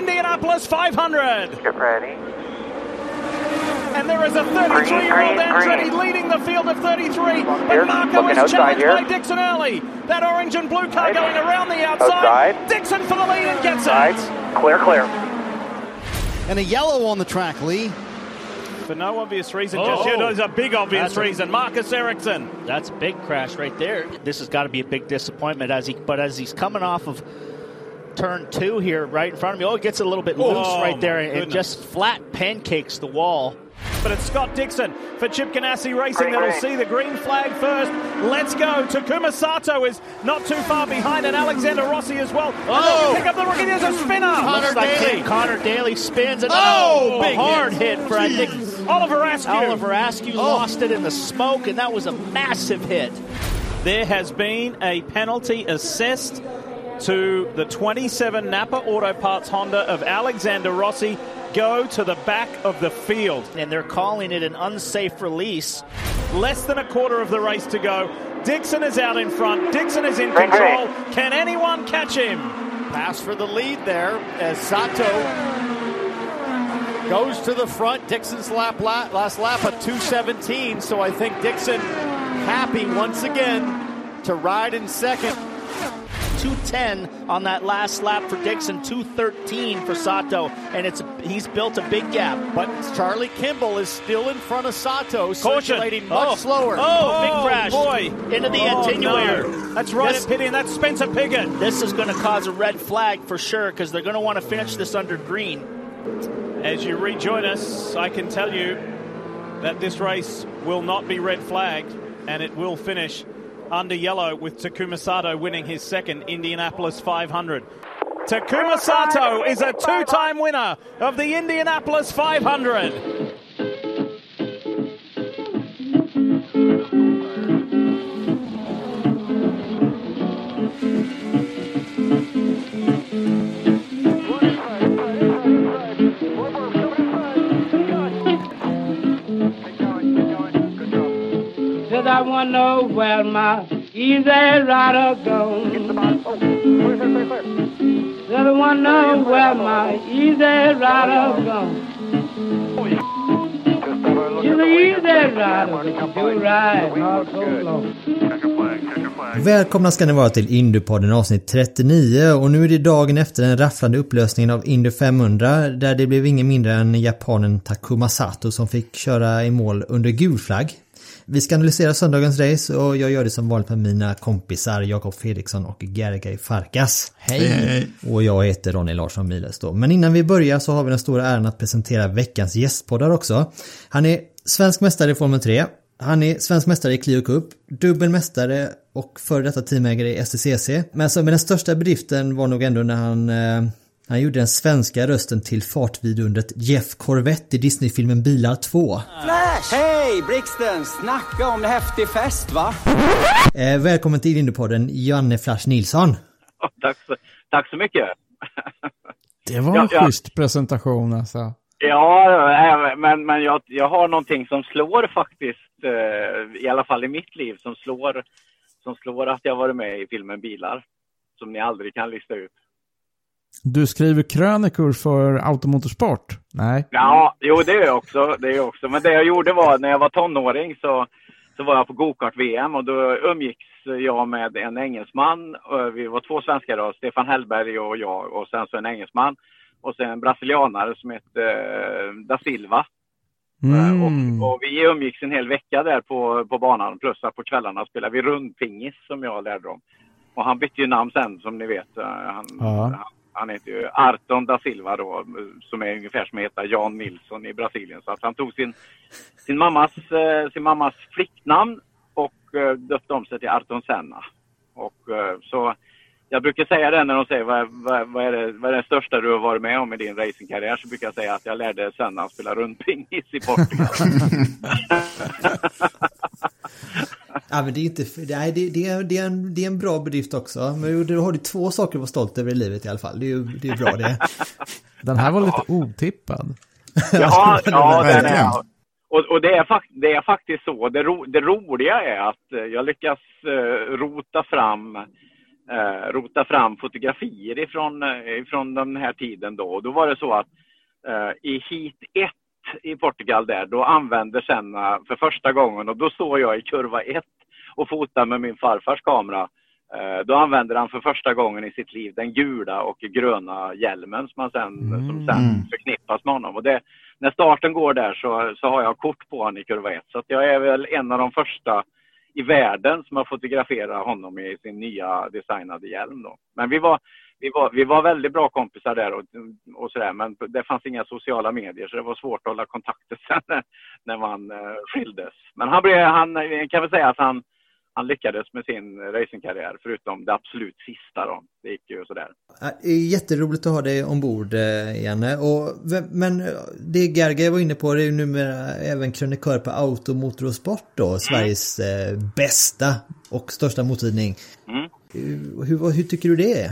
Indianapolis 500. Get ready. And there is a 33-year-old Green, green, Andretti leading the field of 33. But Here, Marco looking is challenged here. by Dixon early. That orange and blue car Right. going around the outside. Outside. Dixon for the lead and gets Right. it. Clear, clear. And a yellow on the track, Lee. For no obvious reason, Oh. just yet. There's a big obvious That's a- reason. Marcus Ericsson. That's a big crash right there. This has got to be a big disappointment as he, but as he's coming off of turn two here, right in front of me, oh, it gets a little bit Oh, loose right there and just flat pancakes the wall. But it's Scott Dixon for Chip Ganassi Racing that'll see the green flag first. Let's go. Takuma Sato is not too far behind, and Alexander Rossi as well. Oh. pick up the rookie. There's a spinner. Looks like Daly. him. Connor Daly spins and oh, oh, oh, big hard hit. hit, for I think Oliver Askew. Oliver Askew Oh. lost it in the smoke, and that was a massive hit. There has been a penalty assessed to the 27 Napa Auto Parts Honda of Alexander Rossi. Go to the back of the field. And they're calling it an unsafe release. Less than a quarter of the race to go. Dixon is out in front. Dixon is in control. Can anyone catch him? Pass for the lead there as Sato goes to the front. Dixon's lap, lap last lap at 217, so I think Dixon happy once again to ride in second. 210 on that last lap for Dixon, 213 for Sato, and it's he's built a big gap. But Charlie Kimball is still in front of Sato, Caution. circulating much Oh. slower. Oh, big oh, crash. boy. Into the Oh, attenuator. no. That's right This- at pity, and that's Spencer Piggott. This is going to cause a red flag for sure because they're going to want to finish this under green. As you rejoin us, I can tell you that this race will not be red flagged and it will finish under yellow with Takuma Sato winning his second Indianapolis 500. Takuma Sato is a two time winner of the Indianapolis 500. Where my easy rider gone. Said I wonder where my easy rider gone. You're the easy rider, but you do ride not so long. Välkomna ska ni vara till Indypodden avsnitt 39 och nu är det dagen efter den rafflande upplösningen av Indy 500 där det blev ingen mindre än japanen Takuma Sato som fick köra i mål under gul flagg. Vi ska analysera söndagens race och jag gör det som vanligt med mina kompisar Jakob Fredriksson och Gergay Farkas. Hej! Och jag heter Ronny Larsson Miles då. Men innan vi börjar så har vi den stora äran att presentera veckans gästpoddar också. Han är svensk mästare i Formel 3. Han är svensk mästare i Clio Cup, dubbelmästare och före detta teamägare i STCC. Men alltså med den största bedriften var nog ändå när han, eh, han gjorde den svenska rösten till fartvidundret Jeff Corvette i Disneyfilmen Bilar 2. Flash! Hej Blixten! Snacka om häftig fest va? Eh, välkommen till Indiepodden Janne Flash Nilsson. Tack så, tack så mycket. Det var Ja, en ja. schysst presentation alltså. Ja, äh, men, men jag, jag har någonting som slår faktiskt, eh, i alla fall i mitt liv, som slår, som slår att jag varit med i filmen Bilar. Som ni aldrig kan lista ut. Du skriver krönikor för Automotorsport? Nej. Ja, jo det är också. Det är också. Men det jag gjorde var, när jag var tonåring så, så var jag på gokart-VM och då umgicks jag med en engelsman. Vi var två svenskar då, Stefan Hellberg och jag och sen så en engelsman. Och sen en brasilianare som hette eh, Da Silva. Mm. Och, och vi umgicks en hel vecka där på, på banan. Plus att på kvällarna spelade vi rundpingis som jag lärde dem. Och han bytte ju namn sen som ni vet. Eh, Han, Ja. han, han heter ju Arton da Silva då, som är ungefär som heter Jan Nilsson i Brasilien. Så att han tog sin, sin, mammas, eh, sin mammas flicknamn och eh, döpte om sig till Arton Senna. Och, eh, så jag brukar säga det när de säger vad, vad, vad, är det, vad är det största du har varit med om i din racingkarriär så brukar jag säga att jag lärde Senna spela rundpingis i Portugal. ja, men det är inte, nej, det, det, är, det, är en, det är en bra bedrift också. Men då har du två saker att vara stolt över i livet i alla fall. Det är ju det är bra det. Den här var lite otippad. Ja, ja den är och, och det, är fakt det är faktiskt så. Det, ro det roliga är att eh, jag lyckas uh, rota fram uh, rota fram fotografier ifrån, uh, ifrån den här tiden då. Och då var det så att i heat 1 i Portugal där, då använder Senna för första gången och då står jag i kurva 1 och fotar med min farfars kamera. Då använder han för första gången i sitt liv den gula och gröna hjälmen som, han sen, mm. som sen förknippas med honom. Och det, när starten går där så, så har jag kort på honom i kurva 1. Så jag är väl en av de första i världen som har fotograferat honom i sin nya designade hjälm. Då. Men vi var, vi var, vi var väldigt bra kompisar där och, och sådär, men det fanns inga sociala medier så det var svårt att hålla kontakten sen när, när man uh, skildes. Men han, blev, han kan väl säga att han, han lyckades med sin racingkarriär förutom det absolut sista då. Det gick ju sådär. Jätteroligt att ha dig ombord eh, Janne. Och, men det Gerge var inne på det är ju numera även krönikör på Auto, Motor och Sport då. Mm. Sveriges eh, bästa och största motortidning. Mm. Hur, hur, tycker du det är?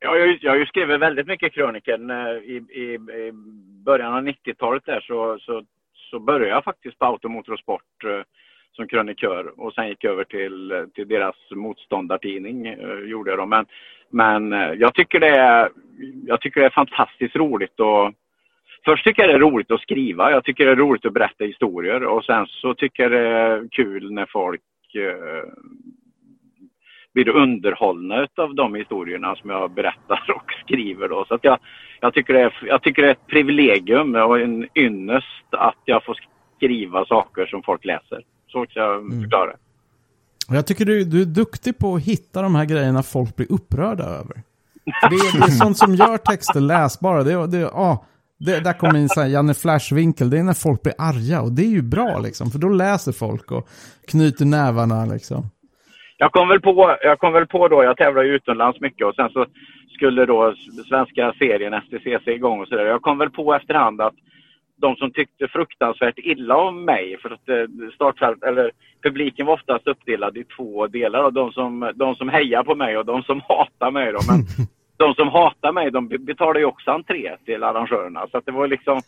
Ja, jag, jag har ju skrivit väldigt mycket kröniken. Eh, I, i, i början av 90-talet där så, så, så började jag faktiskt på Auto, Motor och Sport som krönikör och sen gick jag över till, till deras motståndartidning. Eh, gjorde jag då. Men, men eh, jag, tycker det är, jag tycker det är fantastiskt roligt och Först tycker jag det är roligt att skriva. Jag tycker det är roligt att berätta historier och sen så tycker jag det är kul när folk eh, blir underhållna av de historierna som jag berättar och skriver. Då. Så att jag, jag, tycker det är, jag tycker det är ett privilegium och en ynnest att jag får skriva saker som folk läser. Så ska jag mm. förklara det. Jag tycker du, du är duktig på att hitta de här grejerna folk blir upprörda över. det, är, det är sånt som gör texter läsbara. Det, det, ah, det, där kommer in så här Janne Flash-vinkel. Det är när folk blir arga och det är ju bra liksom. För då läser folk och knyter nävarna liksom. Jag kom väl på, jag kom väl på då, jag tävlar ju utomlands mycket och sen så skulle då svenska serien STCC igång och sådär. Jag kom väl på efterhand att de som tyckte fruktansvärt illa om mig. För att eh, startfält, eller publiken var oftast uppdelad i två delar. Och de, som, de som hejar på mig och de som hatar mig. Då. Men de som hatar mig de betalar ju också entré till arrangörerna. Så det var liksom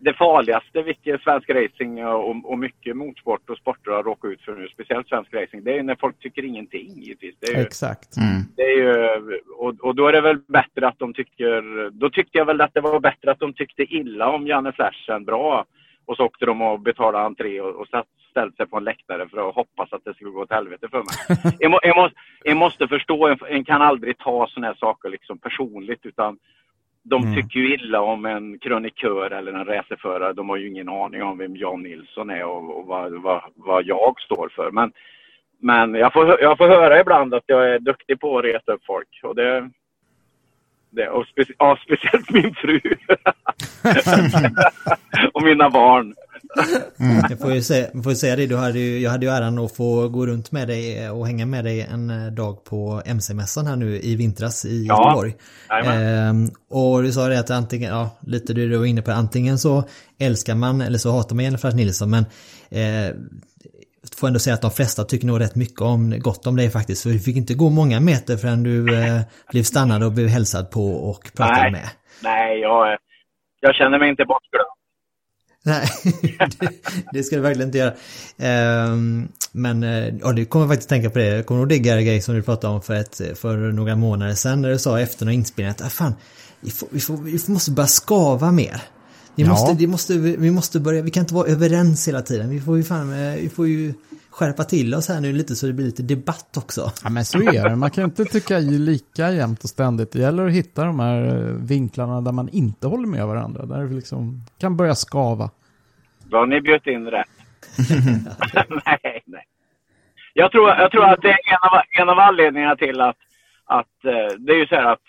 det farligaste vilket svensk racing och, och mycket motorsport och sporter har råkat ut för nu, speciellt svensk racing, det är när folk tycker ingenting givetvis. Det är ju, Exakt. Mm. Det är ju, och, och då är det väl bättre att de tycker, då tyckte jag väl att det var bättre att de tyckte illa om Janne Flash än bra. Och så åkte de och betalade entré och, och satt, ställt sig på en läktare för att hoppas att det skulle gå åt helvete för mig. jag, må, jag, måste, jag måste förstå, en, en kan aldrig ta sådana här saker liksom personligt utan de mm. tycker ju illa om en krönikör eller en racerförare. De har ju ingen aning om vem Jan Nilsson är och, och vad, vad, vad, jag står för. Men, men jag, får, jag får höra ibland att jag är duktig på att reta upp folk. Och det, det och speci ja, speciellt min fru. och mina barn. Mm. Jag får ju säga, får ju säga det, du hade ju, jag hade ju äran att få gå runt med dig och hänga med dig en eh, dag på MC-mässan här nu i vintras i ja. Göteborg. Ehm, och du sa det att antingen, ja, lite du var inne på, antingen så älskar man eller så hatar man Jennifer Nilsson, men eh, får ändå säga att de flesta tycker nog rätt mycket om, gott om dig faktiskt. För du fick inte gå många meter förrän du eh, blev stannad och blev hälsad på och pratade Nej. med. Nej, jag, jag känner mig inte bortglömd. Nej, det, det, ska du verkligen inte göra. Um, men eh, ja, du kommer faktiskt tänka på det. Jag kommer ihåg det grej som du pratade om för, ett, för några månader sedan när du sa efter någon inspelning att ah, fan, vi, får, vi, får, vi måste börja skava mer. Vi, ja. måste, vi, måste, vi måste börja, vi kan inte vara överens hela tiden. Vi får ju fan, vi får ju skärpa till oss här nu lite så det blir lite debatt också. Ja men så är det, man kan inte tycka lika jämt och ständigt. Det gäller att hitta de här eh, vinklarna där man inte håller med varandra. Där vi liksom kan börja skava. Då har ni bjudit in rätt. nej, nej. Jag tror, jag tror att det är en av, en av anledningarna till att, att eh, det är ju så här att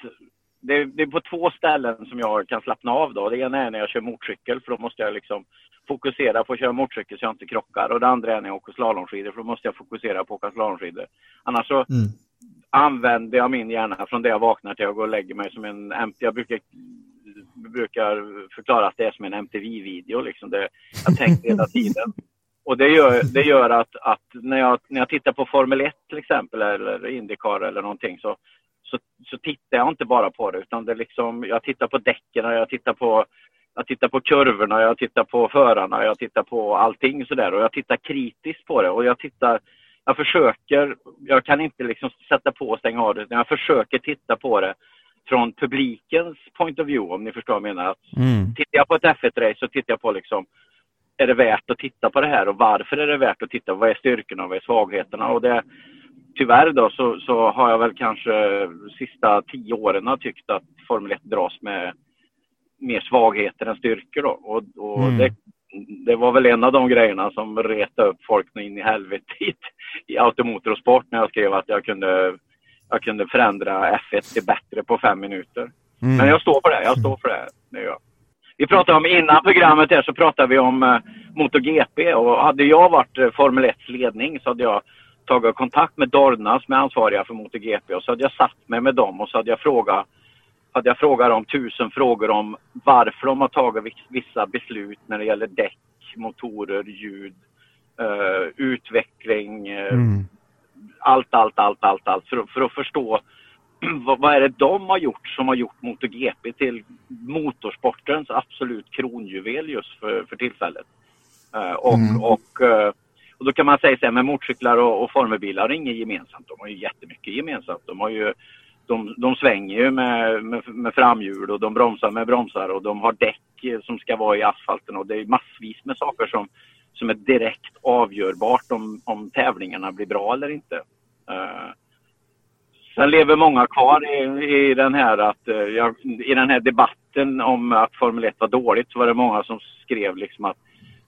det är, det är, på två ställen som jag kan slappna av då. Det ena är när jag kör motorcykel för då måste jag liksom fokusera på att köra motorcykel så jag inte krockar. Och det andra är när jag åker slalomskidor för då måste jag fokusera på att åka slalomskidor. Annars så, mm. använder jag min hjärna från det jag vaknar till jag går och lägger mig som en. Jag brukar, brukar förklara att det är som en MTV-video. Liksom. Det, jag tänker hela tiden. Och det gör, det gör att, att, när, jag, när jag tittar på Formel 1 till exempel eller Indycar eller någonting så, så, så tittar jag inte bara på det utan det liksom, jag tittar på däcken och jag tittar på jag tittar på kurvorna, jag tittar på förarna, jag tittar på allting sådär och jag tittar kritiskt på det och jag tittar jag försöker, jag kan inte liksom sätta på och stänga av det, jag försöker titta på det från publikens point of view om ni förstår vad jag menar. Mm. Tittar jag på ett F1-race så tittar jag på liksom är det värt att titta på det här och varför är det värt att titta? Vad är styrkorna och vad är svagheterna? Och det, tyvärr då så, så har jag väl kanske de sista tio åren tyckt att Formel 1 dras med mer svagheter än styrkor då. Och, och mm. det, det var väl en av de grejerna som retade upp folk in i helvetet i automotorsport när jag skrev att jag kunde, jag kunde förändra F1 till bättre på fem minuter. Mm. Men jag står för det, jag står för det. det gör. Vi pratade om, innan programmet här så pratade vi om uh, MotoGP och hade jag varit uh, Formel 1 ledning så hade jag tagit kontakt med Dorna som är ansvariga för MotoGP och så hade jag satt mig med dem och så hade jag frågat hade jag frågat dem tusen frågor om varför de har tagit vissa beslut när det gäller däck, motorer, ljud, uh, utveckling, uh, mm. allt, allt, allt, allt, allt för, för att förstå vad, vad, är det de har gjort som har gjort MotoGP till motorsportens absolut kronjuvel just för, för tillfället. Uh, och, mm. och, uh, och då kan man säga så här med motorcyklar och, och formelbilar har inget gemensamt. De har ju jättemycket gemensamt. De har ju de, de svänger ju med, med, med, framhjul och de bromsar med bromsar och de har däck som ska vara i asfalten och det är massvis med saker som, som är direkt avgörbart om, om tävlingarna blir bra eller inte. Uh, sen lever många kvar i, i den här att, uh, jag, i den här debatten om att Formel 1 var dåligt så var det många som skrev liksom att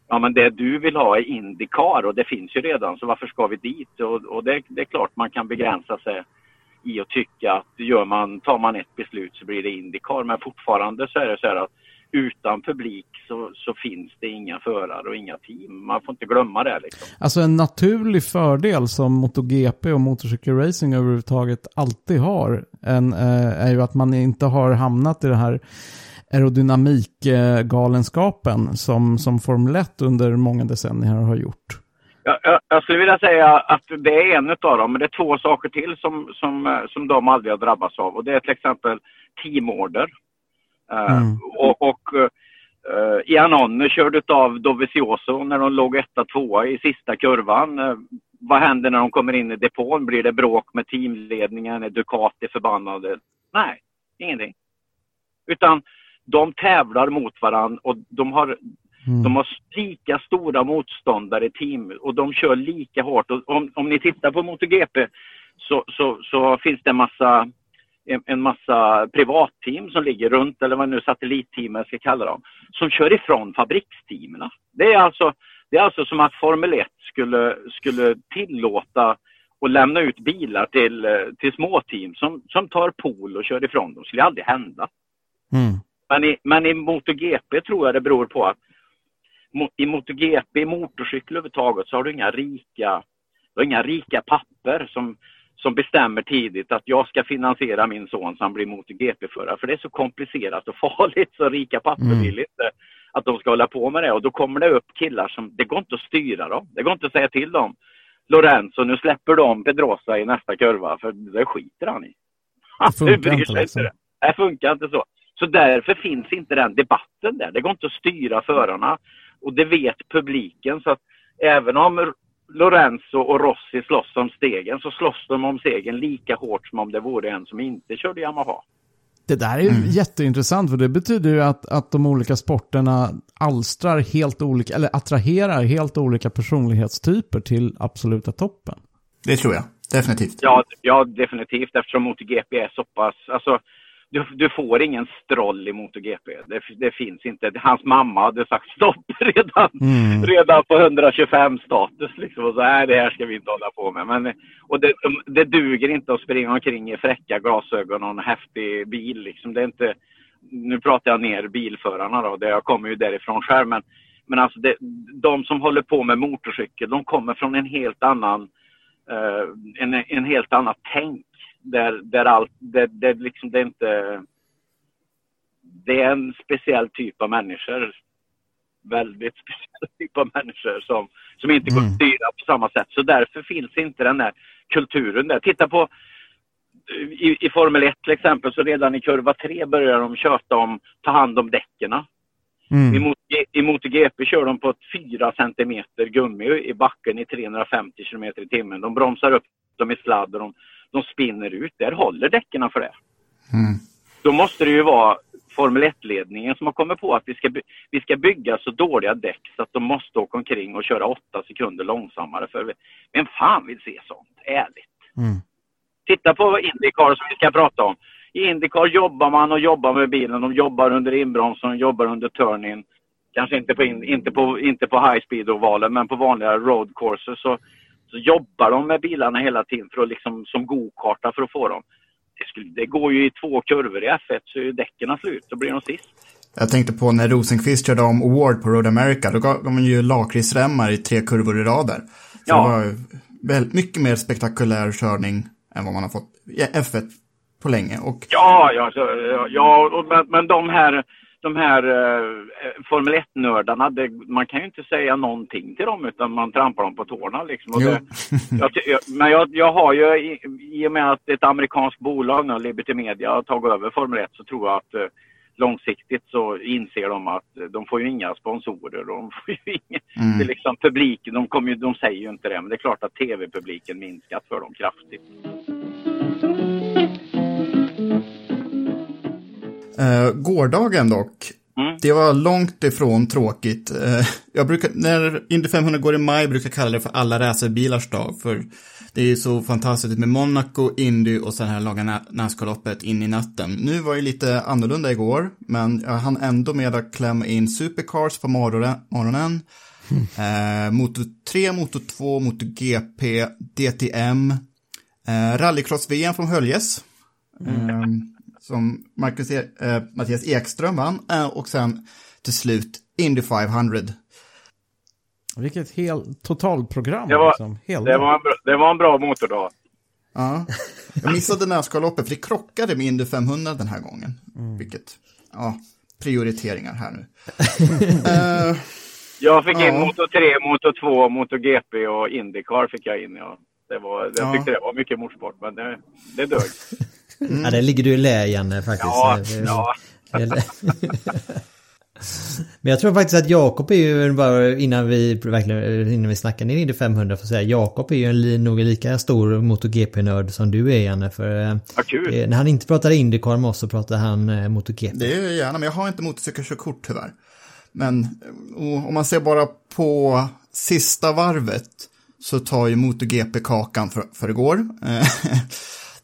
ja men det du vill ha är Indycar och det finns ju redan så varför ska vi dit? Och, och det, det är klart man kan begränsa sig i att tycka att gör man, tar man ett beslut så blir det Indycar. Men fortfarande så är det så här att utan publik så, så, finns det inga förare och inga team. Man får inte glömma det. Liksom. Alltså en naturlig fördel som MotoGP och motorcykelracing överhuvudtaget alltid har en, eh, är ju att man inte har hamnat i det här aerodynamikgalenskapen som, som Formel 1 under många decennier har gjort. Jag, jag, skulle vilja säga att det är en av dem, men det är två saker till som, som, som de aldrig har drabbats av. Och det är till exempel teamorder. Eh, mm. Uh, och, och uh, Iannone körde av Dovizioso när de låg etta, tvåa i sista kurvan. Uh, vad händer när de kommer in i depån? Blir det bråk med teamledningen? Är Ducati förbannade? Nej, ingenting. Utan de tävlar mot varandra och de har Mm. De har lika stora motståndare i team och de kör lika hårt. Och om, om ni tittar på MotoGP så, så, så finns det en massa, en, en massa privatteam som ligger runt, eller vad nu satellitteam jag ska kalla dem, som kör ifrån fabriksteamen. Det är alltså, det är alltså som att Formel 1 skulle, skulle tillåta och lämna ut bilar till, till småteam som, som tar pool och kör ifrån dem. Det skulle aldrig hända. Mm. Men, i, men i MotoGP tror jag det beror på att i MotoGP, motorcykel överhuvudtaget, så har du inga rika, du har inga rika papper som, som bestämmer tidigt att jag ska finansiera min son så han blir MotoGP-förare. För det är så komplicerat och farligt så rika papper mm. vill inte att de ska hålla på med det. Och då kommer det upp killar som, det går inte att styra dem. Det går inte att säga till dem. Lorenzo, nu släpper de Pedrosa i nästa kurva för det skiter han i. Det funkar inte. Liksom. Det. det funkar inte så. Så därför finns inte den debatten där. Det går inte att styra förarna. Och det vet publiken. Så att även om Lorenzo och Rossi slåss om stegen så slåss de om segern lika hårt som om det vore en som inte körde Yamaha. Det där är mm. jätteintressant för det betyder ju att, att de olika sporterna alstrar helt olika, eller attraherar helt olika personlighetstyper till absoluta toppen. Det tror jag, definitivt. Ja, ja definitivt eftersom MotoGP är så pass, alltså du, du, får ingen stroll i MotoGP. Det, det, finns inte. Hans mamma hade sagt stopp redan, mm. redan på 125 status. Liksom. Och så, nej, det här ska vi inte hålla på med. Men, och det, det duger inte att springa omkring i fräcka glasögon och en häftig bil. Liksom. Det är inte, nu pratar jag ner bilförarna då. Jag kommer ju därifrån själv. Men, men alltså det, de som håller på med motorcykel, de kommer från en helt annan, uh, en, en helt annat tänk Där, där allt, det, det, liksom, det är inte... Det är en speciell typ av människor. Väldigt speciell typ av människor som, som inte går att styra på samma sätt. Så därför finns inte den där kulturen där. Titta på i, i Formel 1 till exempel, så redan i kurva 3 börjar de köta om, ta hand om däcken. Mm. I, Mot- I MotoGP kör de på ett 4 centimeter gummi i backen i 350 km i timmen. De bromsar upp dem i sladd och de, de spinner ut. Där håller däcken för det. Då måste det ju vara Formel 1-ledningen som har kommit på att vi ska, vi ska bygga så dåliga däck så att de måste åka omkring och köra 8 sekunder långsammare. För vem fan vill se sånt? Ärligt. Titta på Indycar som vi ska prata om. I Indycar jobbar man och jobbar med bilen. De jobbar under inbromsen, jobbar under turning. Kanske inte på, in, inte på, inte på high speed-ovalen, men på vanliga road courses så, så jobbar de med bilarna hela tiden för att liksom, som go-karta för att få dem. Det, skulle, det går ju i två kurvor i F1 så är ju däcken slut. Då blir de sist. Jag tänkte på när Rosenqvist körde om Award på Road America. Då gav de ju lakritsremmar i tre kurvor i rad där. Så Ja. det var väldigt mycket mer spektakulär körning än vad man har fått i F1 på länge. Och Ja, ja, så, ja, ja men de här, de här uh, Formel 1-nördarna, det, man kan ju inte säga någonting till dem utan man trampar dem på tårna. Liksom. Och det, jag, men jag, jag har ju, i, i och med att ett amerikanskt bolag, nu, Liberty Media, har tagit över Formel 1 så tror jag att eh, långsiktigt så inser de att eh, de får ju inga sponsorer. De får ju inga, Mm. det är liksom publiken, de, kommer ju, de säger ju inte det, men det är klart att tv-publiken minskat för dem kraftigt. Eh, gårdagen dock, det var långt ifrån tråkigt. Eh, jag brukar, när Indy 500 går i maj brukar jag kalla det för alla racerbilars dag. För det är ju så fantastiskt med Monaco, Indy och sen här långa Na- Nascar-loppet in i natten. Nu var det lite annorlunda igår, men jag hann ändå med att klämma in Supercars på morgonen. morgonen. Eh, Moto 3, Moto 2, Moto GP, DTM, eh, Rallycross-VM från Höljes. Eh, som Marcus e- eh, Mattias Ekström vann. Eh, och sen till slut Indy 500. Vilket helt totalprogram. Det var, liksom. Hela det, var en, bra- det var en bra motordag. Ja. Jag missade Nascar-loppet för det krockade med Indy 500 den här gången. Vilket, ja, prioriteringar här nu. Eh, Jag fick in Ja. Moto 3, Moto 2, Moto GP och Indycar fick jag in. Ja. Det var, jag Ja. tyckte det var mycket motorsport, men det, det dög. Ja, där ligger du i lä Janne faktiskt. Ja, Det- ja. det- Men jag tror faktiskt att Jakob är ju, bara innan vi verkligen, innan vi snackar ner Indy 500 får jag säga, Jakob är ju en, nog lika stor MotoGP-nörd som du är Janne. För eh, kul. eh, när han inte pratar Indycar med oss så pratar han eh, MotoGP. Det gör jag gärna, men jag har inte motorcykelkörkort tyvärr. Men om man ser bara på sista varvet så tar ju MotoGP kakan för, för igår.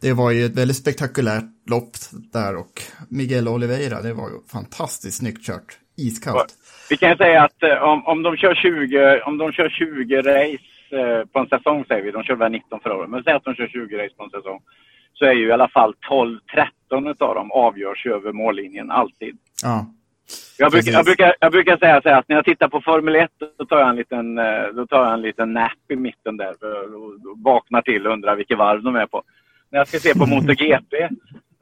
Det var ju ett väldigt spektakulärt lopp där och Miguel Oliveira, det var ju fantastiskt snyggt kört. Iskallt. Vi kan säga att eh, om, om, de kör 20, om de kör 20 race eh, på en säsong, säger vi, de kör väl 19 förra året, men säg att de kör 20 race på en säsong, så är ju i alla fall 12-13 utav dem avgörs över mållinjen, alltid. Ja. Jag brukar, jag, brukar, jag brukar säga så här att när jag tittar på Formel 1 då tar jag en liten, eh, då tar jag en liten nap i mitten där och vaknar till och undrar vilket varv de är på. När jag ska se på MotoGP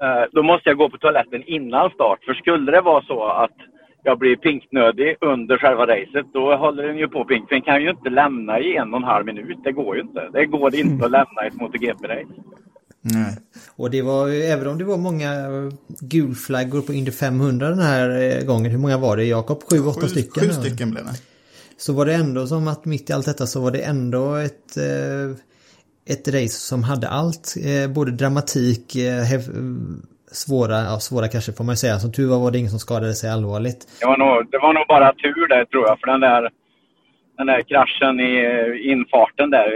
eh, då måste jag gå på toaletten innan start. För skulle det vara så att jag blir pinknödig under själva racet då håller den ju på pink. För den kan ju inte lämna i en och en halv minut. Det går ju inte. Det går inte att lämna ett MotoGP-race. Nej. Och det var ju, även om det var många eh, gulflaggor på Indy 500 den här eh, gången, hur många var det Jakob? Sju, åtta stycken? sju stycken blev det. Så var det ändå som att mitt i allt detta så var det ändå ett, eh, ett race som hade allt. Eh, både dramatik, eh, hev- svåra, ja svåra kanske får man ju säga. Som tur var var det ingen som skadade sig allvarligt. Det var, nog, det var nog bara tur där tror jag. För den där, den där kraschen i infarten där.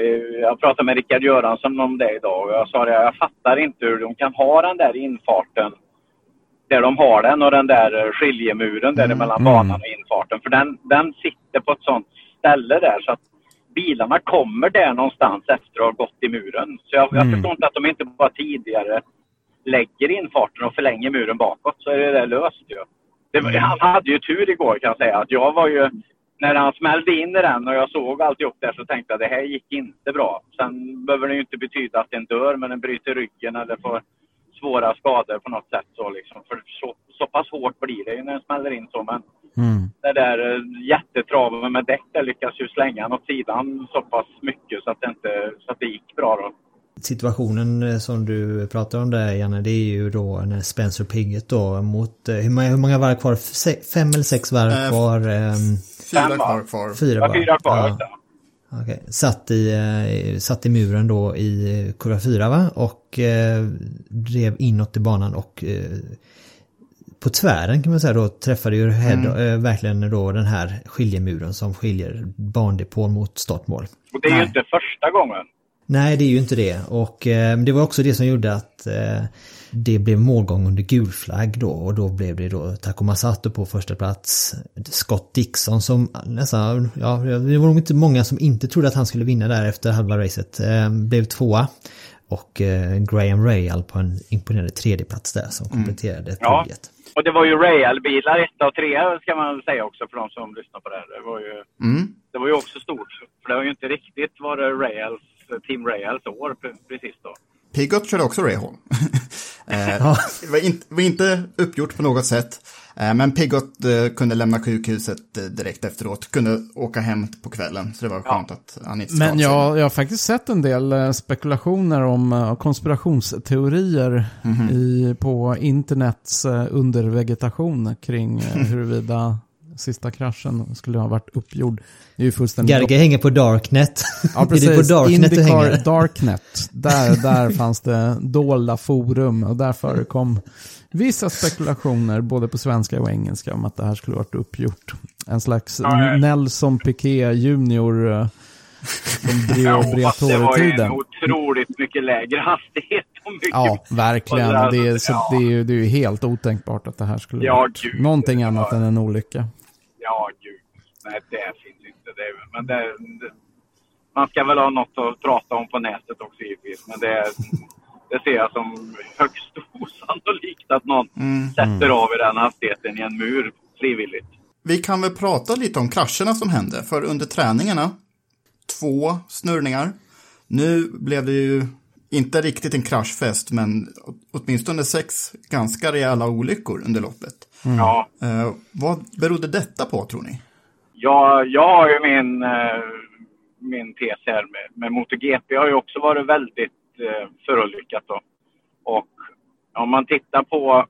Jag pratade med Rickard Göransson om det idag och jag sa det, jag fattar inte hur de kan ha den där infarten där de har den och den där skiljemuren där mellan banan och infarten. För den, den sitter på ett sånt ställe där så att bilarna kommer där någonstans efter att ha gått i muren. Så jag, jag Mm. förstår inte att de inte bara tidigare lägger infarten och förlänger muren bakåt så är det där löst ju. Det, var- Han hade ju tur igår kan jag säga. Att jag var ju när han smällde in i den och jag såg alltihop där så tänkte jag det här gick inte bra. Sen behöver det ju inte betyda att den dör, men den bryter ryggen eller får svåra skador på något sätt. Så liksom. För så, så pass hårt blir det ju när den smäller in så. Men Mm. det där eh, jättetraven med däck där lyckas ju slänga han åt sidan så pass mycket så att det, inte, så att det gick bra då. Situationen eh, som du pratar om där Janne, det är ju då när Spencer Piggott då mot, eh, hur många, hur många varv kvar? Se, fem eller sex varv kvar? ehm, Fyra kvar kvar. Fyra var. fyra kvar. Ja. Okej. Satt, i, satt i muren då i kurva 4 va? Och eh, drev inåt i banan och eh, på tvären kan man säga då träffade ju Head eh, verkligen då den här skiljemuren som skiljer bandepån mot startmål. Och det är ju inte första gången. Nej, det är ju inte det. Och eh, det var också det som gjorde att eh, det blev målgång under gul flagg då och då blev det då Takuma Sato på första plats. Scott Dixon som nästan, ja det var nog inte många som inte trodde att han skulle vinna där efter halva racet. Eh, blev tvåa. Och eh, Graham Rayall på en imponerande tredje plats där som kompletterade Ja. podiet. Och det var ju Rail-bilar, etta och trea ska man säga också för de som lyssnar på det här. Det var ju, Mm. det var ju också stort. För det var ju inte riktigt var det Rails, Team Rails år pre- precis då. Pigott körde också Rahal. eh, det, var inte, det var inte uppgjort på något sätt. Eh, men Pigott eh, kunde lämna sjukhuset eh, direkt efteråt. Kunde åka hem på kvällen. Så det var skönt att han inte Men jag, jag har faktiskt sett en del spekulationer om konspirationsteorier Mhm. i, på internets undervegetation kring huruvida sista kraschen skulle ha varit uppgjord. Det är ju fullständigt... Gerge hänger på Darknet. Ja, är precis. det på Darknet du Indycar hänger? Darknet. Där, där fanns det dolda forum och där förekom vissa spekulationer både på svenska och engelska om att det här skulle varit uppgjort. En slags Ja, Nelson Piquet junior eh, från Brio fast det var ju en otroligt mycket lägre hastighet. Och mycket, Ja, verkligen. och Det är, så, ja, det, är, ju- det är helt otänkbart att det här skulle Ja, varit gud. någonting annat än en olycka. Ja, gud. Nej, det finns inte. Det, men det, det, man ska väl ha något att prata om på nätet också givetvis. Men det, det ser jag som högst osannolikt att någon Mm. sätter av i den hastigheten i en mur frivilligt. Vi kan väl prata lite om krascherna som hände. För under träningarna, två snurrningar. Nu blev det ju inte riktigt en kraschfest, men åtminstone sex ganska rejäla olyckor under loppet. Ja, Eh, vad berodde detta på, tror ni? jag, jag har ju min, eh, min tes här med, med MotoGP har ju också varit väldigt eh, förolyckat då. Och om man tittar på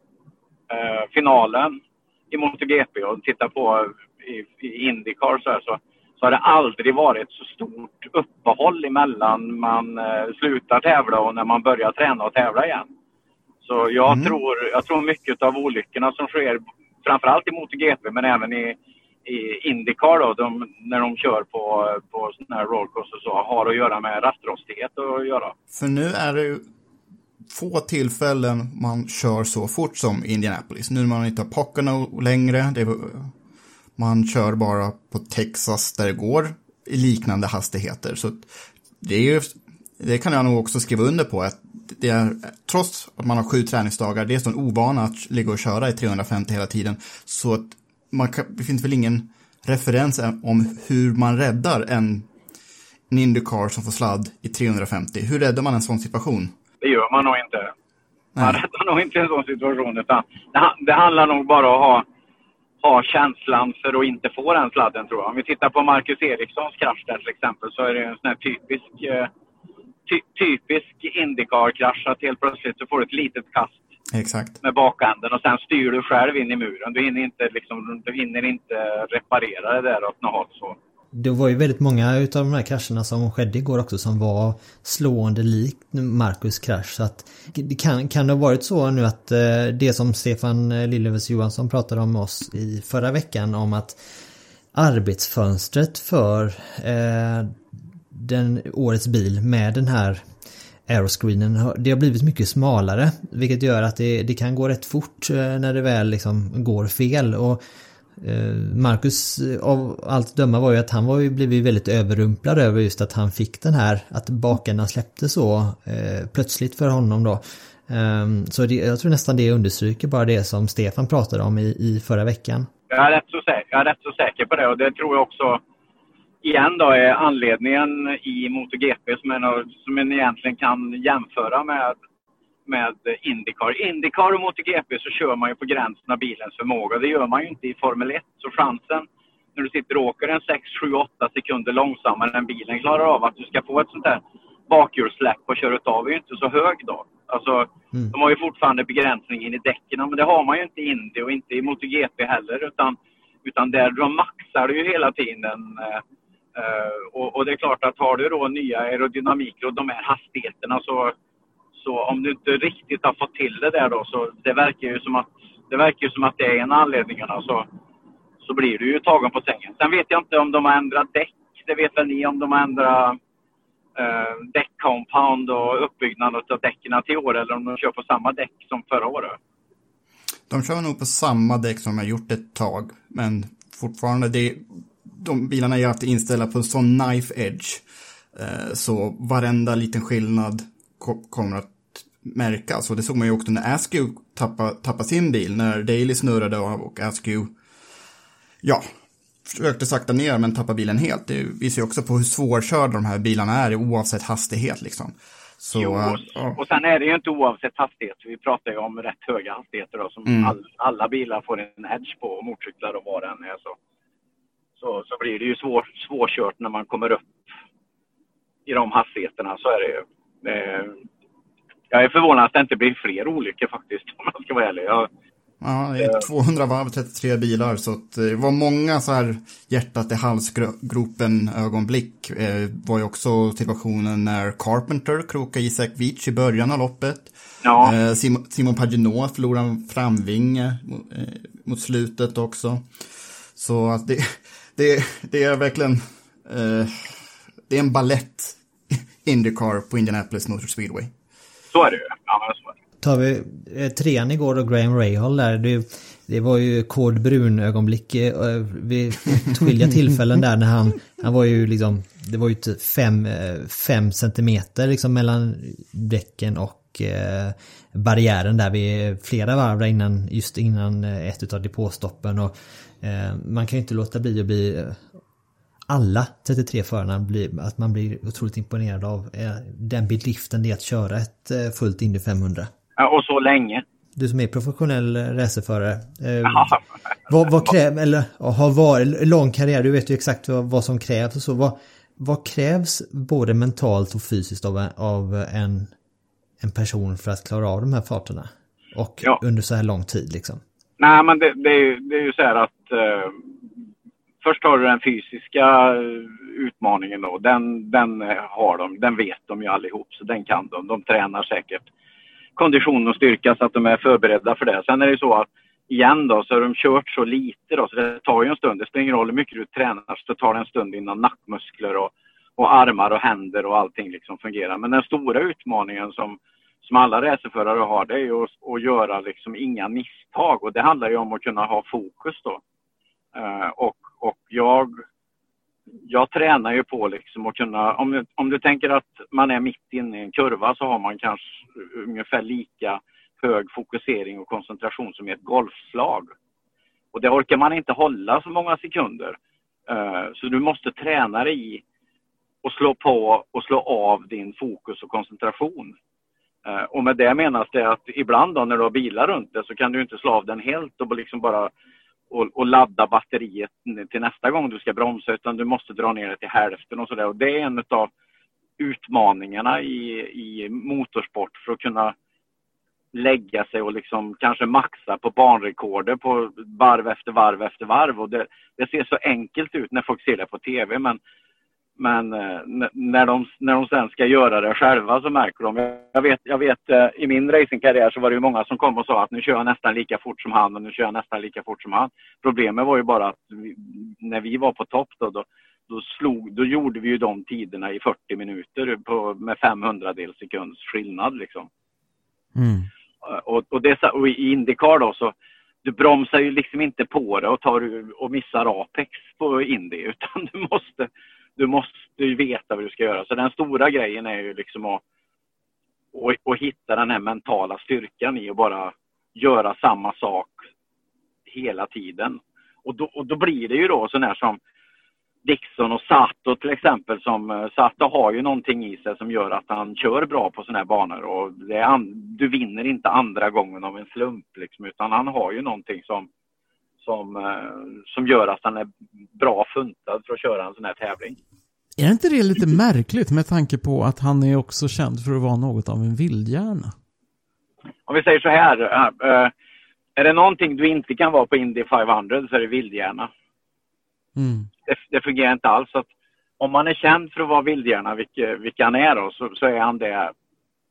eh, finalen i MotoGP och tittar på i, i Indycar så, här, så, så har det aldrig varit så stort uppehåll emellan man eh, slutar tävla och när man börjar träna och tävla igen. Så jag, tror, jag tror mycket av olyckorna som sker, framförallt i MotoGP men även i, i Indycar då, de, när de kör på, på sådana här rollercoaster och så, har att göra med rastrostighet att göra. För nu är det ju få tillfällen man kör så fort som Indianapolis. Nu när man inte har Pocono längre, det är, man kör bara på Texas där det går i liknande hastigheter. Så det är ju, det kan jag nog också skriva under på att det är, trots att man har sju träningsdagar, det är så en ovana att ligga och köra i 350 hela tiden. Så att man kan, det finns väl ingen referens om hur man räddar en, Indycar som får sladd i 350. Hur räddar man en sån situation? Det gör man nog inte. Man Nej. räddar nog inte en sån situation. Utan det handlar nog bara om att ha, ha känslan för att inte få den sladden tror jag. Om vi tittar på Marcus Erikssons krasch där till exempel så är det en sån här typisk, eh, ty, typisk Indycar-krasch. Att helt plötsligt så får du ett litet kast Exakt. med bakänden och sen styr du själv in i muren. Du hinner inte, liksom, du hinner inte reparera det där åt något håll. Så. Det var ju väldigt många utav de här krascherna som skedde igår också som var slående likt Marcus krasch. Så att det kan, kan det ha varit så nu att eh, det som Stefan eh, Lillövers Johansson pratade om oss i förra veckan om att arbetsfönstret för eh, den årets bil med den här aeroscreenen, det har blivit mycket smalare. Vilket gör att det, det kan gå rätt fort eh, när det väl liksom går fel. Och eh, Marcus eh, av allt döma var ju att han var ju blivit väldigt överrumplad över just att han fick den här, att bakarna släppte så eh, plötsligt för honom då. Ehm, så det, jag tror nästan det understryker bara det som Stefan pratade om i, i förra veckan. Jag är, rätt så säker, jag är rätt så säker på det och det tror jag också igen då är anledningen i MotoGP som, en, som en egentligen kan jämföra med, med Indycar. Indycar och MotoGP så kör man ju på gränsen av bilens förmåga. Det gör man ju inte i Formel 1. Så chansen när du sitter och åker en 6, 7, 8 sekunder långsammare än bilen klarar av att du ska få ett sånt här bakhjulssläpp och köra av är ju inte så hög då. Alltså, mm. de har ju fortfarande begränsningen i däcken, men det har man ju inte i Indy och inte i MotoGP heller. Utan, utan där de maxar ju hela tiden. Uh, och, och, det är klart att har du då nya aerodynamiker och de här hastigheterna så, så om du inte riktigt har fått till det där då så det verkar ju som att det verkar ju som att det är en av anledningarna så, alltså, så blir du ju tagen på sängen. Sen vet jag inte om de har ändrat däck. Det vet väl ni om de har ändrat eh, däckcompound och uppbyggnad av däcken till år eller om de kör på samma däck som förra året? De kör nog på samma däck som de har gjort ett tag, men fortfarande, det, de bilarna är alltid inställda på en sån knife edge. Eh, så varenda liten skillnad ko kommer att märkas. Och det såg man ju också när Askew tappade, tappade sin bil, när Daly snurrade och Askew, ja, försökte sakta ner men tappade bilen helt. Det visar ju också på hur svårkörda de här bilarna är oavsett hastighet liksom. Så, jo, och, och sen är det ju inte oavsett hastighet. Vi pratar ju om rätt höga hastigheter då, som mm. all, alla bilar får en edge på, motorcyklar och vad det än är. Så, så, så blir det ju svår, svårkört när man kommer upp i de hastigheterna. Så är det ju. Det, jag är förvånad att det inte blir fler olyckor faktiskt, om man ska vara ärlig. Jag, Ja, det är 200 varv, 33 bilar, så eh, det var många så här hjärtat i halsgropen ögonblick. Eh, var ju också situationen när Carpenter krokade Isak Veach i början av loppet. Ja. Eh, Simon, Simon Paginot förlorade en framvinge eh, mot slutet också. Så att det, det, det är verkligen, eh, det är en ballett Indycar på Indianapolis Motor Speedway. Så är det ju. Ja, så är det tar vi eh, trean igår då, Graham Rahal där. Det, det var ju kod brun ögonblick eh, vid skilda tillfällen där när han, han var ju liksom, det var ju typ fem, eh, fem centimeter liksom mellan däcken och eh, barriären där vid flera varv där innan, just innan ett utav depåstoppen och eh, man kan ju inte låta bli att bli alla 33 förarna blir, att man blir otroligt imponerad av eh, den bedriften det är att köra ett eh, fullt Indy 500 och så länge. Du som är professionell racerförare. Eh, vad, vad krävs, eller har varit lång karriär, du vet ju exakt vad, vad som krävs och så. Vad, vad krävs både mentalt och fysiskt av, av en, en person för att klara av de här farterna? Och ja. under så här lång tid liksom? Nej, men det, det, är, ju, det är ju så här att eh, först har du den fysiska eh, utmaningen då. Den, den har de, den vet de ju allihop, så den kan de. De tränar säkert kondition och styrka så att de är förberedda för det. Sen är det så att igen då så har de kört så lite då så det tar ju en stund. Det spelar ingen roll hur mycket du tränar så det tar en stund innan nackmuskler och, och armar och händer och allting liksom fungerar. Men den stora utmaningen som, som alla racerförare har det är ju att, att göra liksom inga misstag och det handlar ju om att kunna ha fokus då. Eh, och, och jag jag tränar ju på liksom att kunna, om, om du tänker att man är mitt inne i en kurva så har man kanske ungefär lika hög fokusering och koncentration som i ett golfslag. Och det orkar man inte hålla så många sekunder. Eh, så du måste träna dig i och slå på och slå av din fokus och koncentration. Eh, och med det menas det att ibland då när du har bilar runt dig så kan du inte slå av den helt och liksom bara och, och, ladda batteriet till nästa gång du ska bromsa utan du måste dra ner det till hälften och sådär. Och det är en av utmaningarna i, i motorsport för att kunna lägga sig och liksom kanske maxa på banrekorder på varv efter varv efter varv. Och det, det ser så enkelt ut när folk ser det på TV men men eh, när, de, när de sen ska göra det själva så märker de. Jag vet, jag vet eh, i min racingkarriär så var det ju många som kom och sa att nu kör jag nästan lika fort som han och nu kör jag nästan lika fort som han. Problemet var ju bara att vi, när vi var på topp då, då, då, slog, då gjorde vi ju de tiderna i 40 minuter på, med 500 dels sekunds skillnad liksom. Mm. Eh, och, och, det, och i Indycar då så du bromsar ju liksom inte på det och, tar, och missar Apex på Indy utan du måste du måste ju veta vad du ska göra. Så den stora grejen är ju liksom att, att, att hitta den här mentala styrkan i att bara göra samma sak hela tiden. och, då, och då blir det ju då sån här som Dixon och Sato till exempel. Som, eh, Sato har ju någonting i sig som gör att han kör bra på såna här banor. Och det du vinner inte andra gången av en slump liksom, utan han har ju någonting som, som, eh, som gör att han är bra funtad för att köra en sån här tävling. Är inte det lite märkligt med tanke på att han är också känd för att vara något av en vildhjärna? Om vi säger så här. Äh, är det någonting du inte kan vara på Indy 500 så är det vildhjärna. Mm. Det, det, fungerar inte alls. Att om man är känd för att vara vildhjärna, vilket, vilket han är då, så, så, är han det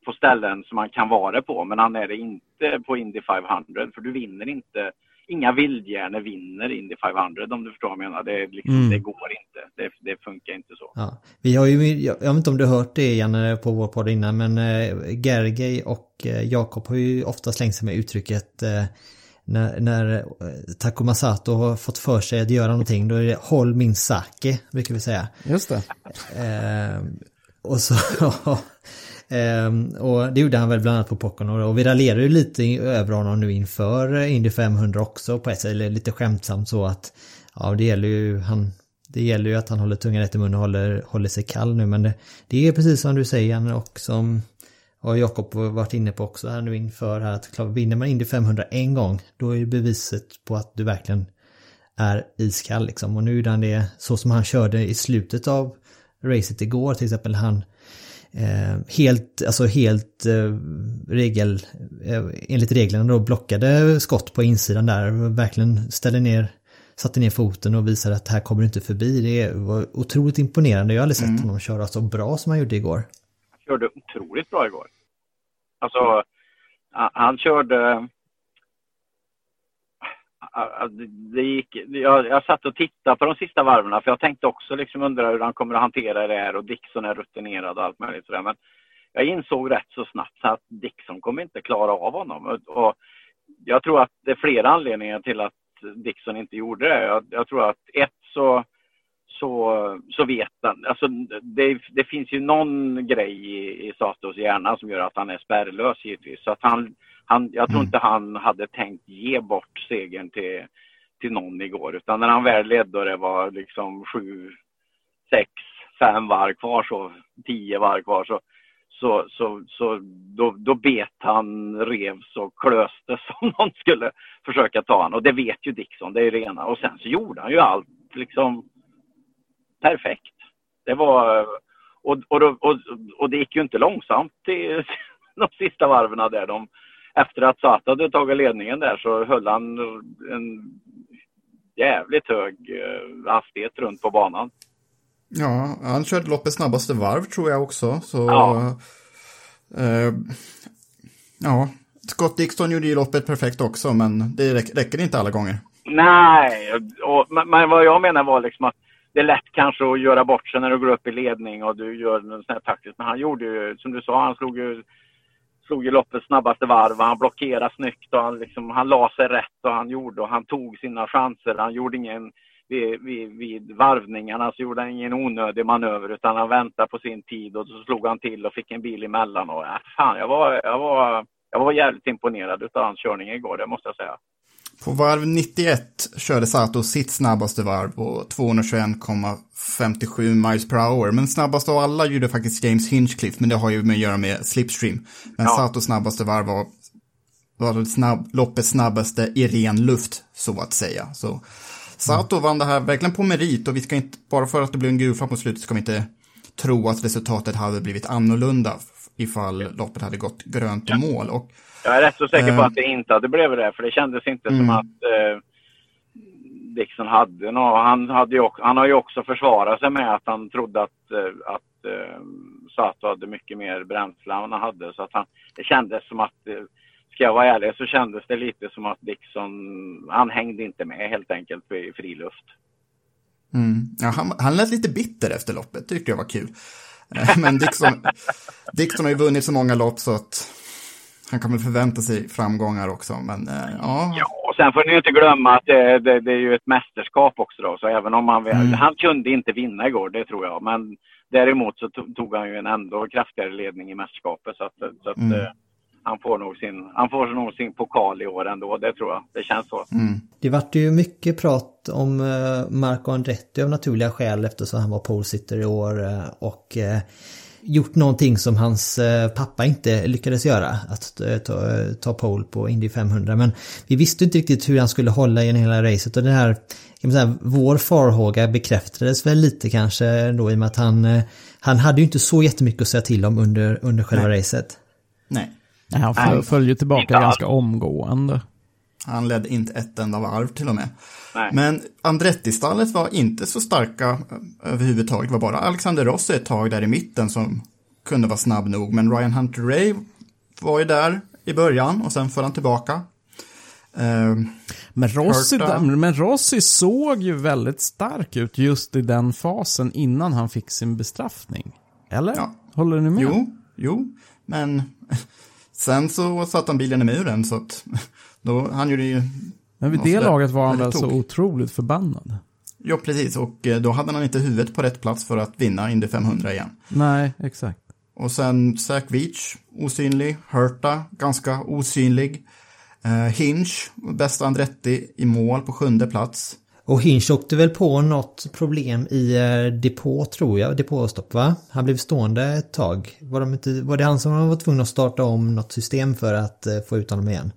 på ställen som man kan vara det på. Men han är det inte på Indy 500 för du vinner inte inga vildhjärnor vinner Indy 500 om du förstår vad jag menar. Det, liksom, mm. det går inte. Det, det, funkar inte så. Ja. Vi har ju, jag vet inte om du har hört det Janne på vår podd innan men eh, Gergej och eh, Jakob har ju ofta slängt sig med uttrycket eh, när, när Takuma Sato har fått för sig att göra någonting då är det håll min sake, brukar vi säga. Just det. Eh, och så Eh, och det gjorde han väl bland annat på Pocono och vi raljerade ju lite över honom nu inför eh, Indy 500 också på ett sätt, eller lite skämtsamt så att ja det gäller ju han det gäller ju att han håller tungan rätt i munnen och håller, håller sig kall nu. Men det, det är precis som du säger och som och Jakob varit inne på också här nu inför här att klart, vinner man Indy 500 en gång då är det beviset på att du verkligen är iskall liksom. Och nu är han det så som han körde i slutet av racet igår till exempel. Han helt, alltså helt eh, regel, eh, enligt reglerna då blockade skott på insidan där verkligen ställde ner satte ner foten och visade att här kommer du inte förbi. Det var otroligt imponerande. Jag har aldrig sett mm. honom köra så bra som han gjorde igår. Han körde otroligt bra igår. Alltså, han körde det gick, jag, jag satt och tittade på de sista varven för jag tänkte också liksom undra hur han kommer att hantera det här och Dixon är rutinerad och allt möjligt sådär. Men jag insåg rätt så snabbt att Dixon kommer inte klara av honom. Och, jag tror att det är flera anledningar till att Dixon inte gjorde det. Jag, jag tror att ett så, så, så vet han, alltså det, det finns ju någon grej i, i Satos hjärna som gör att han är spärrlös givetvis. Så att han han, jag tror mm. inte han hade tänkt ge bort segern till, till någon igår. Utan när han väl ledde och det var liksom sju, sex, fem varv kvar, så tio varv kvar, så, så, så, så då, då bet han revs och klöstes som någon skulle försöka ta honom. Och det vet ju Dixon, det är rena. Och sen så gjorde han ju allt liksom perfekt. Det var... Och, och, och, och det gick ju inte långsamt till de sista varven där. De, efter att Sato hade tagit ledningen där så höll han en jävligt hög eh, hastighet runt på banan. Ja, han körde loppets snabbaste varv tror jag också. Så, ja. Eh, ja, Scott Dixon gjorde ju loppet perfekt också, men det räcker inte alla gånger. Nej, och, men vad jag menar var liksom att det är lätt kanske att göra bort sig när du går upp i ledning och du gör något sånt här taktiskt. Men han gjorde ju, som du sa, han slog ju slog ju loppets snabbaste varv. Han blockerade snyggt och han, liksom, han la sig rätt och han gjorde och han tog sina chanser. Han gjorde ingen, vid, vid, vid varvningarna så alltså gjorde han ingen onödig manöver utan han väntade på sin tid och så slog han till och fick en bil emellan. Och, äh, fan, jag var, jag var, jag var jävligt imponerad av hans körning igår, det måste jag säga. På varv 91 körde Sato sitt snabbaste varv på 221,57 miles per hour. Men snabbast av alla gjorde faktiskt James Hinchcliffe, men det har ju med att göra med slipstream. Men ja. Satos snabbaste varv var, var snabb, loppets snabbaste i ren luft, så att säga. Så Sato mm. vann det här verkligen på merit och vi ska inte, bara för att det blev en gulflagg på slutet ska vi inte tro att resultatet hade blivit annorlunda ifall loppet hade gått grönt i mål. Och jag är rätt så säker på att det inte hade blivit det, för det kändes inte mm. som att eh, Dixon hade något. Han, hade ju, han har ju också försvarat sig med att han trodde att, eh, att eh, Sato hade mycket mer bränsle än han hade. Så att han, det kändes som att, eh, ska jag vara ärlig, så kändes det lite som att Dixon, han hängde inte med helt enkelt i friluft. Mm. Ja, han, han lät lite bitter efter loppet, tyckte jag var kul. Eh, men Dixon, Dixon har ju vunnit så många lopp så att han kan väl förvänta sig framgångar också, men äh, ja. Ja, och sen får ni inte glömma att det, det, det, är ju ett mästerskap också då, så även om han, mm. han kunde inte vinna igår, det tror jag, men däremot så tog han ju en ändå kraftigare ledning i mästerskapet så att, så att mm. Eh, han får nog sin, han får nog sin pokal i år ändå, det tror jag. Det känns så. Mm. Det det vart ju mycket prat om eh, Marco Andretti av naturliga skäl eftersom han var polesitter i år eh, och eh, gjort någonting som hans pappa inte lyckades göra. Att ta, ta pole på Indy 500. Men vi visste inte riktigt hur han skulle hålla i hela racet och det här kan man säga, vår farhåga bekräftades väl lite kanske då i och med att han han hade ju inte så jättemycket att säga till om under, under själva Nej. racet. Nej. Nej, han föll ju tillbaka ganska omgående. Han ledde inte ett enda varv till och med. Nej. Men Andretti-stallet var inte så starka eh, överhuvudtaget. Det var bara Alexander Rossi ett tag där i mitten som kunde vara snabb nog. Men Ryan Hunter Ray var ju där i början och sen föll han tillbaka. Uh, men, Rossi, men Rossi såg ju väldigt stark ut just i den fasen innan han fick sin bestraffning. Eller? Ja. Håller ni med? Jo, jo, men sen så satte han bilen i muren så att då, han gjorde ju... Men vid det laget var han väl så otroligt förbannad? Ja, precis. Och eh, då hade han inte huvudet på rätt plats för att vinna Indy 500 igen. Nej, exakt. Och sen Zach Veach, osynlig. Hurta, ganska osynlig. Uh, Hinch, bästa Andretti i mål på sjunde plats. Och Hinch åkte väl på något problem i eh, depå tror jag, depåstopp va? Han blev stående ett tag. Var, de inte, var det han som var tvungen att starta om något system för att få ut honom igen?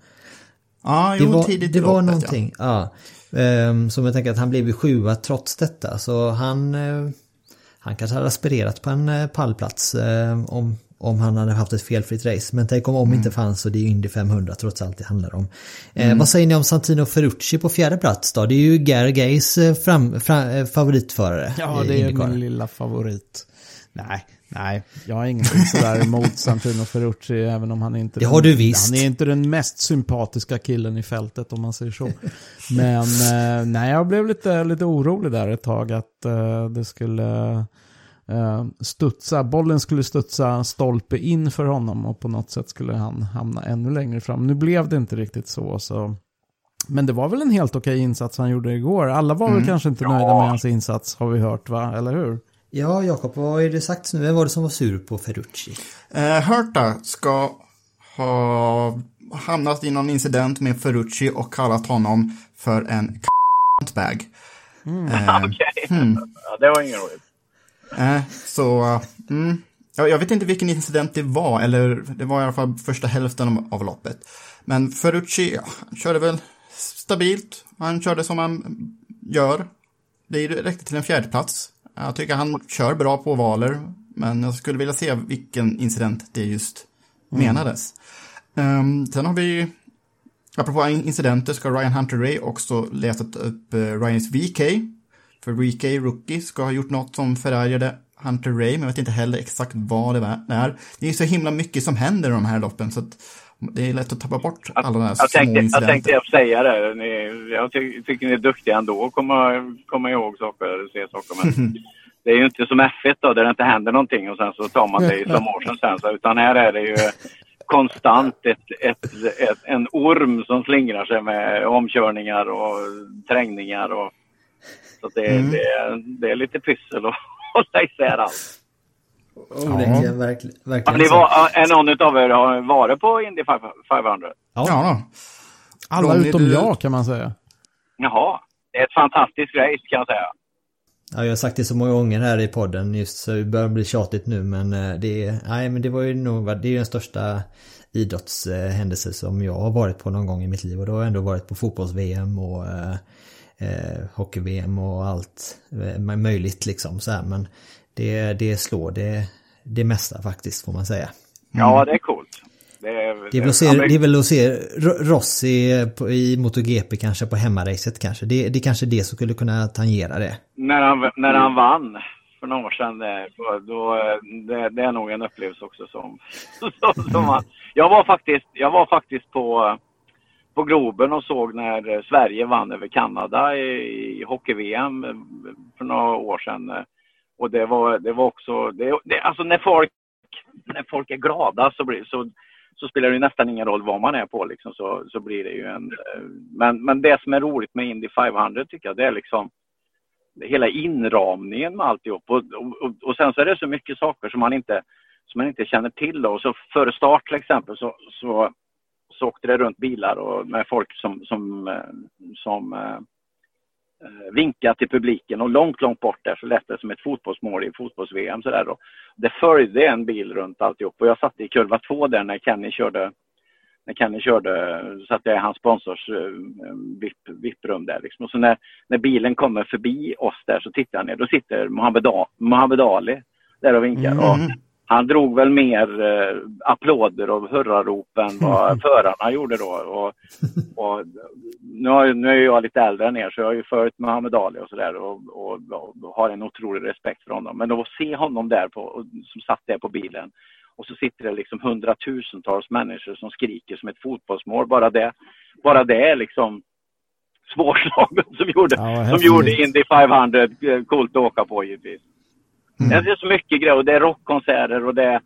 Ja, det jo, var, tidigt Det var någonting, ja. ja. Um, som jag tänker att han blev ju sjua trots detta. Så han, uh, han kanske hade aspirerat på en uh, pallplats uh, om, om han hade haft ett felfritt race. Men tänk om om mm. inte fanns och det är ju Indy 500 trots allt det handlar om. Mm. vad säger ni om Santino Ferrucci på fjärde plats då? Det är ju Gary Gays fram, fram, favoritförare. Ja, det är min lilla favorit. Nej, Nej, jag har ingenting sådär emot Santino Ferrucci, även om han inte... Det har du visst. Han är inte den mest sympatiska killen i fältet, om man säger så. Men eh, nej, jag blev lite, lite orolig där ett tag att eh, det skulle eh, studsa, bollen skulle studsa stolpe in för honom och på något sätt skulle han hamna ännu längre fram. Nu blev det inte riktigt så, så... Men det var väl en helt okej insats han gjorde igår. Alla var mm. väl kanske inte nöjda med hans insats, har vi hört, va? Eller hur? Ja, Jakob, vad är det sagt nu? Vem var det som var sur på Ferrucci? Eh, Hurta ska ha hamnat i någon incident med Ferrucci och kallat honom för en bag. Mm. Eh, Okej, okay. hmm. ja, det var inget roligt. Eh, så, mm. jag vet inte vilken incident det var, eller det var i alla fall första hälften av loppet. Men Ferrucci, ja, han körde väl stabilt. Han körde som han gör. Det räckte till en fjärdeplats. Jag tycker han kör bra på ovaler, men jag skulle vilja se vilken incident det just mm. menades. Um, sen har vi, apropå incidenter, ska Ryan Hunter Ray också letat upp uh, Ryans VK. För VK Rookie ska ha gjort något som förargade Hunter Ray, men jag vet inte heller exakt vad det är. Det är så himla mycket som händer i de här loppen, så att det är lätt att tappa bort alla de här jag små tänkte. Jag tänkte säga det. Ni, jag ty tycker ni är duktiga ändå att komma, komma ihåg saker eller se saker. Men det är ju inte som F1 då, där det inte händer någonting och sen så tar man det i slow motion sen. Så, utan här är det ju konstant ett, ett, ett, en orm som slingrar sig med omkörningar och trängningar. Och, så det, mm. det, det är lite pyssel att hålla isär allt. Onekligen, ja. verkligen. verkligen Har var, är någon av er har varit på Indy 500? Ja. ja. Alla Ronny, utom du... jag kan man säga. Jaha. Det är ett fantastiskt race kan jag säga. Ja, jag har sagt det så många gånger här i podden just så det börjar bli tjatigt nu men eh, det, nej, men det var ju nog, det är den största idrottshändelse som jag har varit på någon gång i mitt liv och då har jag ändå varit på fotbolls-VM och eh, eh hockey-VM och allt eh, möjligt liksom så här men det, det slår det, det mesta faktiskt får man säga. Mm. Ja, det är coolt. Det är, det är, väl, att se, det är väl att se Rossi på, i MotoGP kanske på hemmaracet kanske. Det, det är kanske det som skulle kunna tangera det. När han, när han vann för några år sedan, då, då det, det, är nog en upplevelse också som, som, som. Jag var faktiskt, jag var faktiskt på, på Globen och såg när Sverige vann över Kanada i, i hockey-VM för några år sedan. Och det var, det var också, det, det, alltså när folk, när folk är glada så, blir, så, så spelar det nästan ingen roll vad man är på liksom, så, så blir det ju en... Eh, men, men det som är roligt med Indy 500 tycker jag, det är liksom hela inramningen med alltihop. Och, och, och sen så är det så mycket saker som man inte, som man inte känner till. Då. Och så före start till exempel så, så, så åkte det runt bilar och med folk som, som, eh, som eh, eh, eh, vinkade till publiken och långt, långt bort där så lät det som ett fotbollsmål i fotbolls-VM sådär då. Det följde en bil runt alltihop och jag satt i kurva två där när Kenny körde när Kenny körde, satt jag i hans sponsors uh, VIP-rum där liksom. Och så när, när bilen kommer förbi oss där så tittar jag ner, då sitter Muhammad, Ali där och vinkar. Mm. Och han drog väl mer eh, applåder och hurrarop än vad förarna gjorde då. Och, och nu, har, nu är jag lite äldre än er så jag har ju följt Muhammed Ali och sådär och, och, och, har en otrolig respekt för honom. Men att se honom där på, som satt där på bilen och så sitter det liksom hundratusentals människor som skriker som ett fotbollsmål. Bara det, bara det är liksom svårslaget som gjorde, ja, som gjorde Indy 500 eh, coolt att åka på givetvis. Mm. Det är så mycket grejer och det är rockkonserter och det,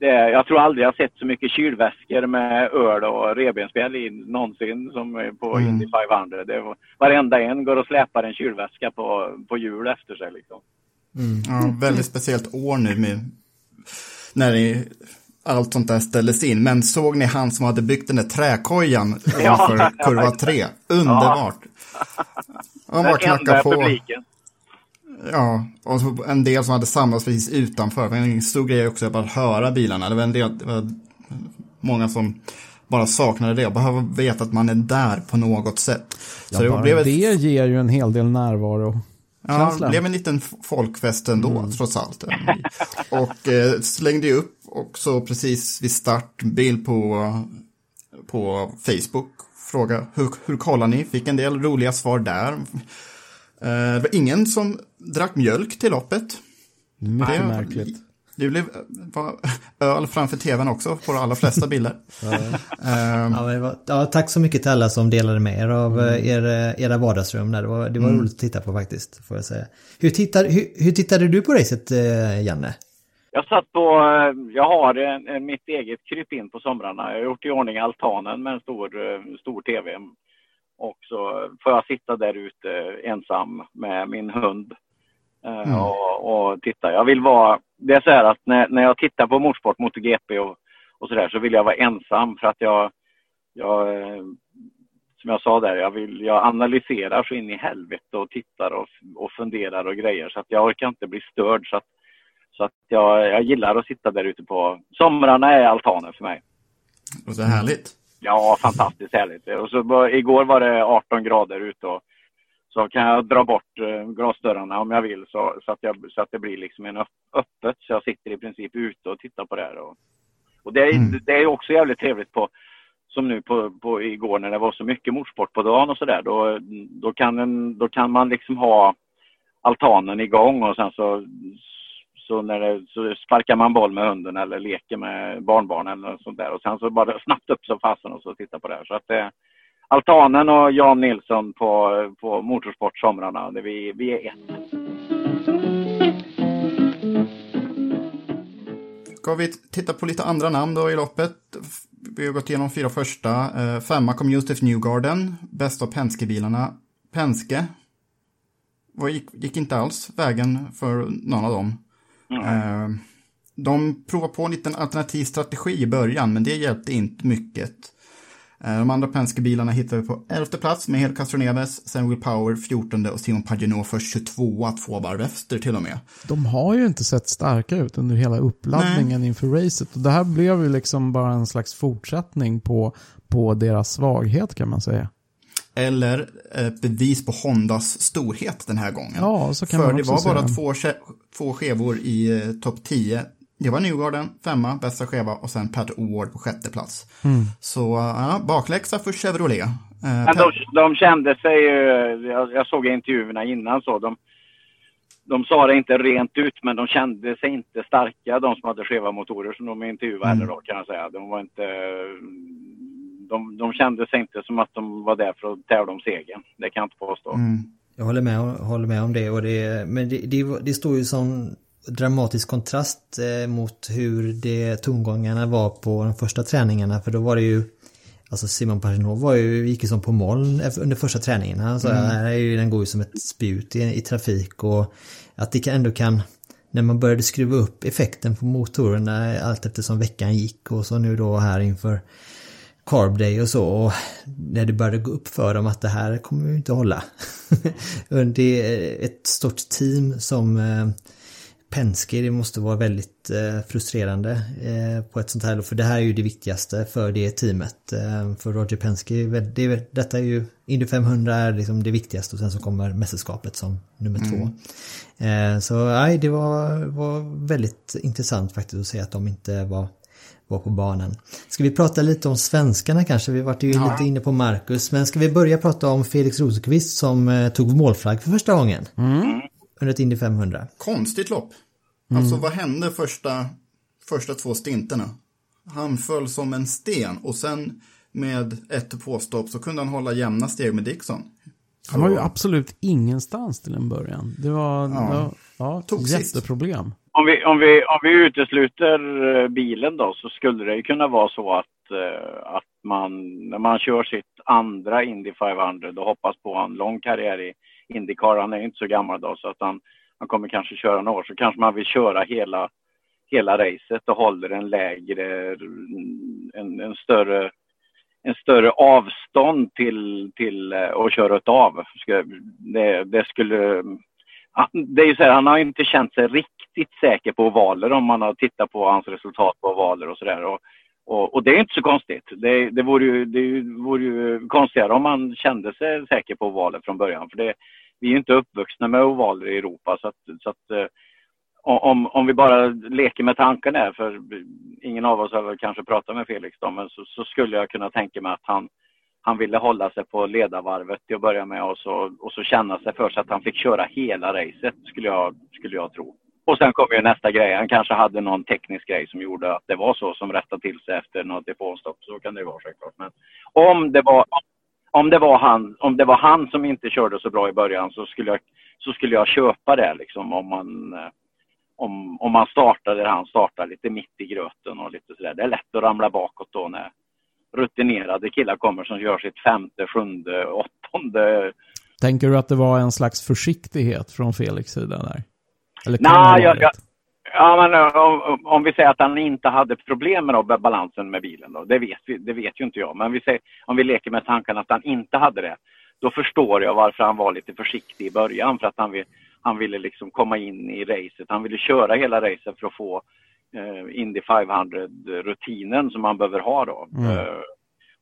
det är, jag tror aldrig jag sett så mycket kylväskor med öl och revbensspjäll i någonsin som på mm. Indy 500. Det var, varenda en går och släpar en kylväska på, på hjul efter sig liksom. Mm. Ja, väldigt speciellt år nu med när det, allt sånt där ställdes in. Men såg ni han som hade byggt den där träkojan ja. för kurva 3? Underbart! Ja. Han bara knackade på. Publiken. Ja, och en del som hade samlats precis utanför. För en stor grej också att bara höra bilarna. Det var en del, det var många som bara saknade det och behöver veta att man är där på något sätt. Ja, så det, blev ett... det ger ju en hel del närvaro. Ja, det blev en liten folkfest ändå, mm. trots allt. Och eh, slängde ju upp också precis vid start bild på, på Facebook. Fråga hur, hur kollar ni? Fick en del roliga svar där. Eh, det var ingen som drack mjölk till loppet. Mycket det, märkligt. Det blev öl framför tvn också på de allra flesta bilder. ja. Um, var, ja, tack så mycket till alla som delade med er av mm. Eh, er, eh, era vardagsrum. Där. Det var, det var mm. roligt att titta på faktiskt, får jag säga. Hur, tittar, hur, hur tittade du på racet, Janne? Jag satt på, jag har en, mitt eget krypin på somrarna. Jag har gjort i ordning altanen med en stor, stor tv och så får jag sitta där ute ensam med min hund eh, mm. och, och, titta. Jag vill vara, det är så här att när, när jag tittar på motorsport, MotoGP och, och så där så vill jag vara ensam för att jag, jag eh, som jag sa där, jag, vill, jag analyserar så in i helvete och tittar och, och funderar och grejer så att jag orkar inte bli störd så att, så att jag, jag gillar att sitta där ute på somrarna är altanen för mig. Och så härligt. Ja, fantastiskt härligt. Och så, igår var det 18 grader ute och så kan jag dra bort eh, glasdörrarna om jag vill så, så, att, jag, så att det blir liksom en öppet. Så jag sitter i princip ute och tittar på det här. Och, och det, är, mm. det är också jävligt trevligt på, som nu på, på igår när det var så mycket motorsport på dagen och sådär. Då, då, kan då kan man liksom ha altanen igång och sen så så, när det, så sparkar man boll med hunden eller leker med barnbarnen eller sånt där. Och sen så bara snabbt upp som fasen och så titta på det här. Så att det, Altanen och Jan Nilsson på, på det vi, vi är ett. Ska vi titta på lite andra namn då i loppet? Vi har gått igenom fyra första. Eh, femma kom Josef Newgarden, bästa av Penske-bilarna. Penske gick, gick inte alls vägen för någon av dem. Mm. De provade på en liten alternativ strategi i början, men det hjälpte inte mycket. Eh, de andra Penske-bilarna hittade vi på 11 plats med Hel Castroneves, sen Will Power 14 och Simon Paginot först 22, två varv efter till och med. De har ju inte sett starka ut under hela uppladdningen Nej. inför racet och det här blev ju liksom bara en slags fortsättning på, på deras svaghet kan man säga eller ett bevis på Hondas storhet den här gången. Ja, så kan För man det var bara två, två skevor i eh, topp 10. Det var Newgarden, femma, bästa skeva och sen Pat Award på sjätte plats. Mm. Så ja, bakläxa för Chevrolet. Eh, de, de kände sig, jag, jag såg intervjuerna innan så, de, de sa det inte rent ut, men de kände sig inte starka, de som hade skeva motorer som de intervjuade mm. då kan jag säga. De var inte de, de kände sig inte som att de var där för att tävla om segern. Det kan jag inte påstå. Mm. Jag håller med, håller med om det. Och det men det, det, det står ju som dramatisk kontrast eh, mot hur det tongångarna var på de första träningarna. För då var det ju Alltså Simon Paginot var ju, gick ju som på moln under första träningen. Han sa mm. den går ju som ett spjut i, i trafik och att det ändå kan när man började skruva upp effekten på motorerna allt eftersom veckan gick och så nu då här inför Carb Day och så. Och när det började gå upp för dem att det här kommer ju inte att hålla. det är ett stort team som eh, Penske, det måste vara väldigt eh, frustrerande eh, på ett sånt här, för det här är ju det viktigaste för det teamet. Eh, för Roger Penske, det, detta är ju, Indy 500 är liksom det viktigaste och sen så kommer mästerskapet som nummer mm. två. Eh, så nej, det var, var väldigt intressant faktiskt att se att de inte var var på banan. Ska vi prata lite om svenskarna kanske? Vi varit ju ja. lite inne på Marcus. Men ska vi börja prata om Felix Rosenqvist som eh, tog målflagg för första gången? Mm. Under ett Indy 500. Konstigt lopp. Mm. Alltså vad hände första, första två stinterna? Han föll som en sten och sen med ett påstopp så kunde han hålla jämna steg med Dixon. Han var ju absolut ingenstans till en början. Det var, ja. det var ja, Tog jätteproblem. Om vi, om, vi, om vi utesluter eh, bilen då så skulle det ju kunna vara så att, eh, att man när man kör sitt andra Indy 500 och hoppas på en lång karriär i Indycar, han är inte så gammal då så att han, han kommer kanske köra några år, så kanske man vill köra hela, hela racet och håller en lägre, en, en större en större avstånd till, till eh, att köra ett av. Det, det skulle det är ju så här, han har inte känt sig riktigt säker på ovaler om man har tittat på hans resultat på ovaler och sådär. Och, och, och, det är inte så konstigt. Det, det, vore ju, det vore ju konstigare om man kände sig säker på ovaler från början. För det, vi är inte uppvuxna med ovaler i Europa. Så att, så att eh, om, om vi bara leker med tanken här, för ingen av oss har väl kanske pratat med Felix då, men så, så skulle jag kunna tänka mig att han han ville hålla sig på ledarvarvet till att börja med och så, och så känna sig för så att han fick köra hela racet, skulle jag, skulle jag tro. Och sen kommer ju nästa grej. Han kanske hade någon teknisk grej som gjorde att det var så som rättade till sig efter något depåstopp. Så kan det ju vara självklart. Men om det var, om det var, han, om det var han som inte körde så bra i början så skulle jag, så skulle jag köpa det liksom om man om, om man startar där han startar lite mitt i gröten och lite sådär. Det är lätt att ramla bakåt då när, rutinerade killar kommer som gör sitt femte, sjunde, åttonde. Tänker du att det var en slags försiktighet från Felix sida där? Eller Nej, jag, jag, ja, men eh, om, om, vi säger att han inte hade problem med då, balansen med bilen då, det vet, vi, det vet ju inte jag. Men vi säger, om vi leker med tanken att han inte hade det, då förstår jag varför han var lite försiktig i början. För att han, vill, han ville liksom komma in i racet. Han ville köra hela racet för att få eh, Indy 500-rutinen som han behöver ha då. Mm. Eh,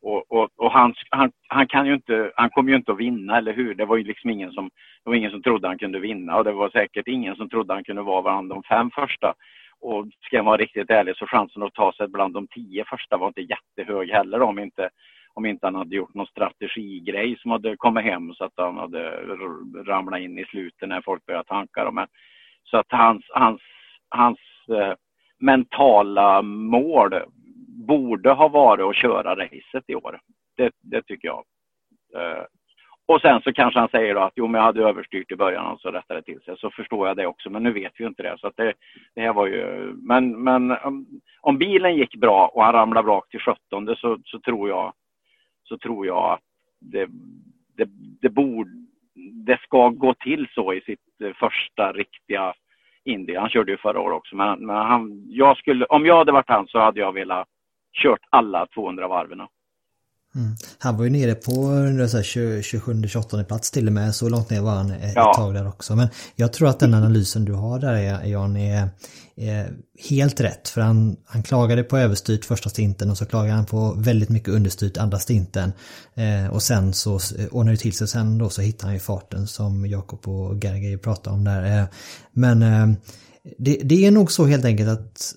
och, och, och han, han, han, kan ju inte, han kommer ju inte att vinna, eller hur? Det var ju liksom ingen som, det var ingen som trodde han kunde vinna och det var säkert ingen som trodde han kunde vara bland de fem första. Och ska jag vara riktigt ärlig så chansen att ta sig bland de tio första var inte jättehög heller om inte, om inte han hade gjort någon strategigrej som hade kommit hem så att han hade ramlat in i slutet när folk började tanka. dem. så att hans, hans, hans eh, mentala mål borde ha varit att köra racet i år. Det, det tycker jag. Eh, och sen så kanske han säger då att jo, men jag hade överstyrt i början och så rättade det till sig. Så förstår jag det också, men nu vet vi ju inte det. Så att det, det här var ju... Men, men om, om bilen gick bra och han ramlade bra till 17 så, så tror jag så tror jag att det, det, det borde det ska gå till så i sitt eh, första riktiga Indy. Han körde ju förra året också, men, men han, jag skulle, om jag hade varit han så hade jag velat kört alla 200 varven. Mm. Han var ju nere på 27-28 plats till och med, så långt ner var han ett ja. tag där också. Men jag tror att den analysen du har där Jan är, är helt rätt. För han, han klagade på överstyrt första stinten och så klagade han på väldigt mycket understyrt andra stinten. Eh, och sen så ordnade det till sig sen då så hittade han ju farten som Jakob och Gergely pratade om där. Eh, men eh, det, det är nog så helt enkelt att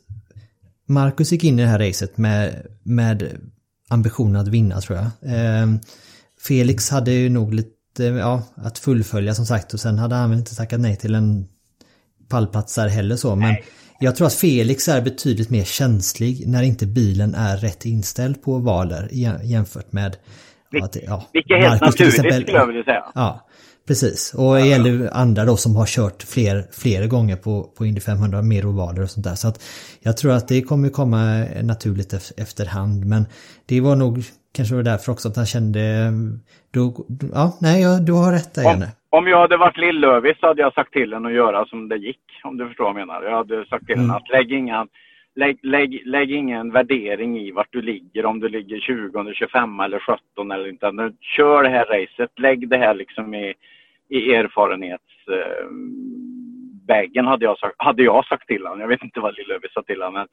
Marcus gick in i det här racet med, med ambitionen att vinna tror jag. Eh, Felix hade ju nog lite, ja, att fullfölja som sagt och sen hade han väl inte tackat nej till en pallplats där heller så. Men jag tror att Felix är betydligt mer känslig när inte bilen är rätt inställd på valer jämfört med att, ja, Vilket är helt naturligt skulle jag vilja säga. Ja, Precis, och det gäller andra då som har kört fler, flera gånger på, på Indy 500 med ovaler och sånt där. Så att jag tror att det kommer komma naturligt efterhand. Men det var nog kanske var därför också att han kände... Då, ja, nej, du har rätt där, Janne. Om jag hade varit Lill-Lövis så hade jag sagt till henne att göra som det gick. Om du förstår vad jag menar. Jag hade sagt till henne mm. att lägg inga, lägg, lägg, lägg ingen värdering i vart du ligger, om du ligger 20, 25 eller 17 eller inte. Kör det här racet, lägg det här liksom i, i erfarenhetsväggen eh, hade, jag sagt, hade jag sagt till honom. Jag vet inte vad Lill sa till honom. Men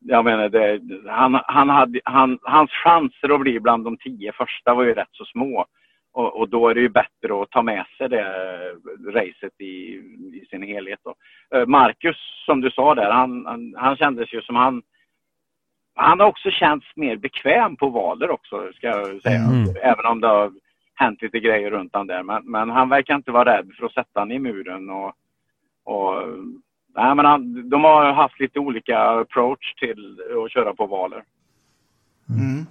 jag menar, det, han, han hade, han, hans chanser att bli bland de tio första var ju rätt så små. Och, och, då är det ju bättre att ta med sig det racet i, i sin helhet. Då. Eh, Marcus, som du sa där, han, han, han kändes ju som han... Han har också känts mer bekväm på valer också, ska jag säga. Mm. Även om det har hänt lite grejer runt han där. Men, men, han verkar inte vara rädd för att sätta han i muren. Och, och, nej, men han, de har haft lite olika approach till att köra på valer. Mm.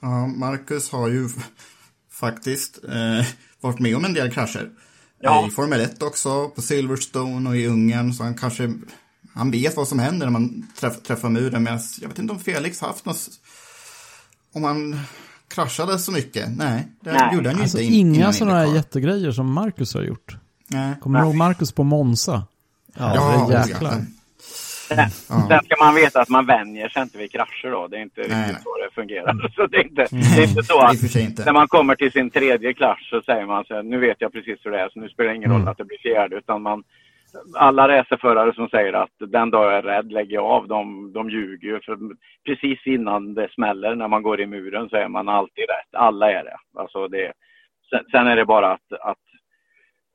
Ja, Marcus har ju faktiskt. Eh, varit med om en del krascher. Ja. I Formel 1 också, på Silverstone och i Ungern. Så han kanske, han vet vad som händer när man träff, träffar muren. Men jag vet inte om Felix haft något, om han kraschade så mycket. Nej, det Nej. gjorde han ju alltså, inte. Inga sådana här jättegrejer som Marcus har gjort. Nej. Kommer du ihåg Marcus på Monza? Ja, ja det är jäklar. Sen, sen ska man veta att man vänjer sig inte vid krascher då. Det är inte nej, riktigt nej. så det fungerar. Mm. Så det är inte, mm. det är inte så att inte. när man kommer till sin tredje krasch så säger man så här, nu vet jag precis hur det är så nu spelar det ingen mm. roll att det blir fjärde utan man alla racerförare som säger att den dag jag är rädd lägger jag av, de, de ljuger ju. För precis innan det smäller när man går i muren så är man alltid rätt. Alla är det. Alltså det sen, sen är det bara att, att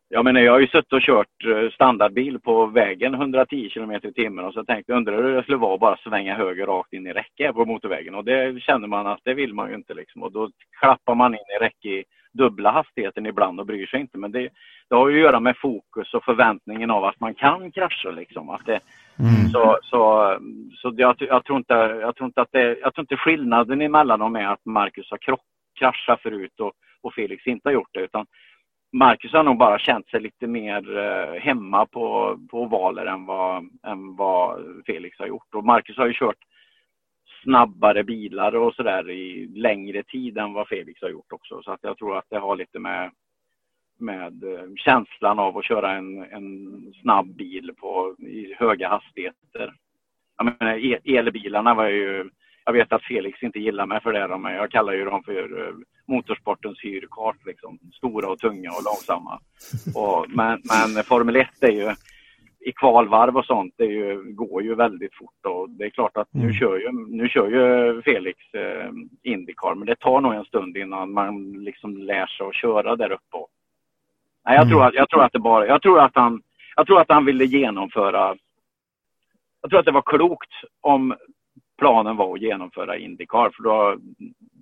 jag menar, jag har ju suttit och kört eh, standardbil på vägen 110 km i timmen och så tänkte jag undrar hur det skulle vara att bara svänga höger rakt in i räcke på motorvägen och det känner man att det vill man ju inte liksom och då klappar man in i räcke i dubbla hastigheten ibland och bryr sig inte men det, det har ju att göra med fokus och förväntningen av att man kan krascha liksom. Att det, mm. Så, så, så jag, jag, tror inte, jag tror inte att det, jag tror inte skillnaden emellan dem är att Marcus har krock, kraschat förut och, och Felix inte har gjort det utan Marcus har nog bara känt sig lite mer eh, hemma på, på ovaler än vad, än vad Felix har gjort. Och Marcus har ju kört snabbare bilar och sådär i längre tid än vad Felix har gjort också. Så att jag tror att det har lite med, med eh, känslan av att köra en, en snabb bil på, i höga hastigheter. Jag menar, e, elbilarna var ju jag vet att Felix inte gillar mig för det, men jag kallar ju dem för eh, motorsportens hyrkart. Liksom. Stora och tunga och långsamma. Och, men, men Formel 1 är ju i kvalvarv och sånt, det ju, går ju väldigt fort. Och det är klart att mm. nu, kör ju, nu kör ju Felix eh, Indycar, men det tar nog en stund innan man liksom lär sig att köra där uppe. Nej, jag, mm. tror att, jag tror att det bara, jag tror att han, jag tror att han ville genomföra jag tror att det var klokt om planen var att genomföra Indycar för då,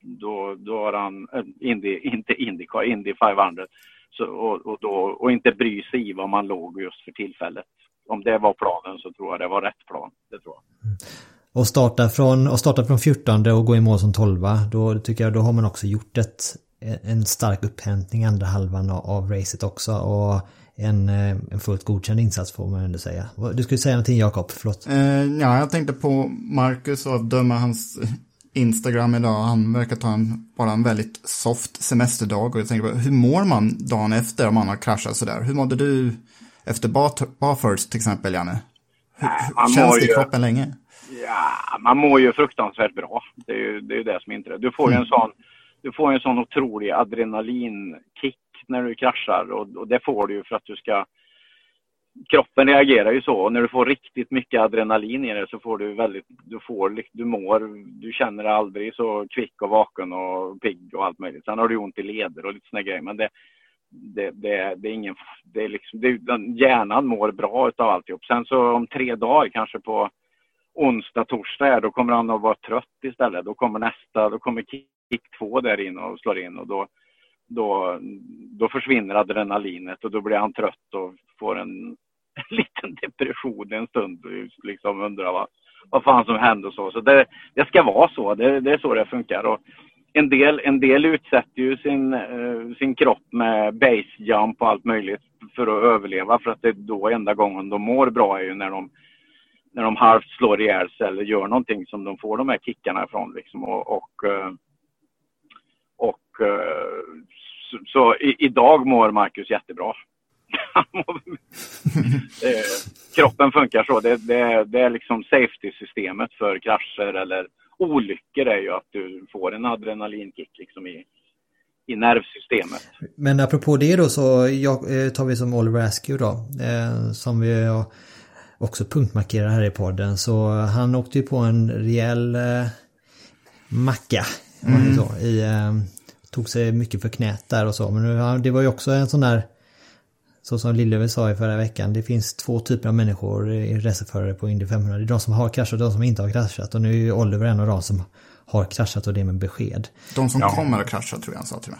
då, då har han, äh, Indy, inte Indycar, Indy 500. Så, och, och, då, och inte bry sig i var man låg just för tillfället. Om det var planen så tror jag det var rätt plan. Det tror jag. Mm. Och starta från, och starta från 14 och gå i mål som 12 då tycker jag då har man också gjort ett, en stark upphämtning andra halvan av, racet också. Och en, eh, en fullt godkänd insats får man ändå säga. Du skulle säga någonting Jakob, förlåt. Eh, ja, jag tänkte på Marcus och döma hans Instagram idag. Han verkar ta en, bara en väldigt soft semesterdag. Och jag tänker på hur mår man dagen efter om man har kraschat sådär? Hur mådde du efter Bathurst till exempel, Janne? Hur, känns det i kroppen länge? Ja, man mår ju fruktansvärt bra. Det är ju det, är det som inträffar. Du får ju en mm. sån du får en sån otrolig adrenalinkick när du kraschar och, och, det får du ju för att du ska Kroppen reagerar ju så och när du får riktigt mycket adrenalin i det så får du väldigt, du får, du mår, du känner dig aldrig så kvick och vaken och pigg och allt möjligt. Sen har du ont i leder och lite såna grejer men det, det, det, det är ingen, det är liksom, det, hjärnan mår bra utav alltihop. Sen så om tre dagar kanske på onsdag, torsdag då kommer han att vara trött istället. Då kommer nästa, då kommer kick två där in och slår in och då, då, då försvinner adrenalinet och då blir han trött och får en, liten depression en stund. Liksom undrar vad, vad fan som hände och så. Så det, det ska vara så. Det, det är så det funkar. Och en, del, en del utsätter ju sin, uh, sin kropp med base jump och allt möjligt för att överleva. För att det är då enda gången de mår bra är ju när de när de halvt slår ihjäl sig eller gör någonting som de får de här kickarna ifrån. Liksom. Och, och, uh, och uh, så, så i, idag mår Marcus jättebra. kroppen funkar så. Det, det, det är liksom safety-systemet för krascher eller olyckor är ju att du får en adrenalinkick liksom i, i nervsystemet. Men apropå det då så jag, eh, tar vi som Oliver Askew då. Eh, som vi också punktmarkerar här i podden. Så han åkte ju på en rejäl eh, macka. Mm. Så, i, eh, tog sig mycket för knät där och så. Men det var ju också en sån där så som Lillöver sa i förra veckan, det finns två typer av människor i racerförare på Indy 500. Det är de som har kraschat och de som inte har kraschat. Och nu är ju Oliver en av de som har kraschat och det med besked. De som ja. kommer att krascha tror jag han sa till mig.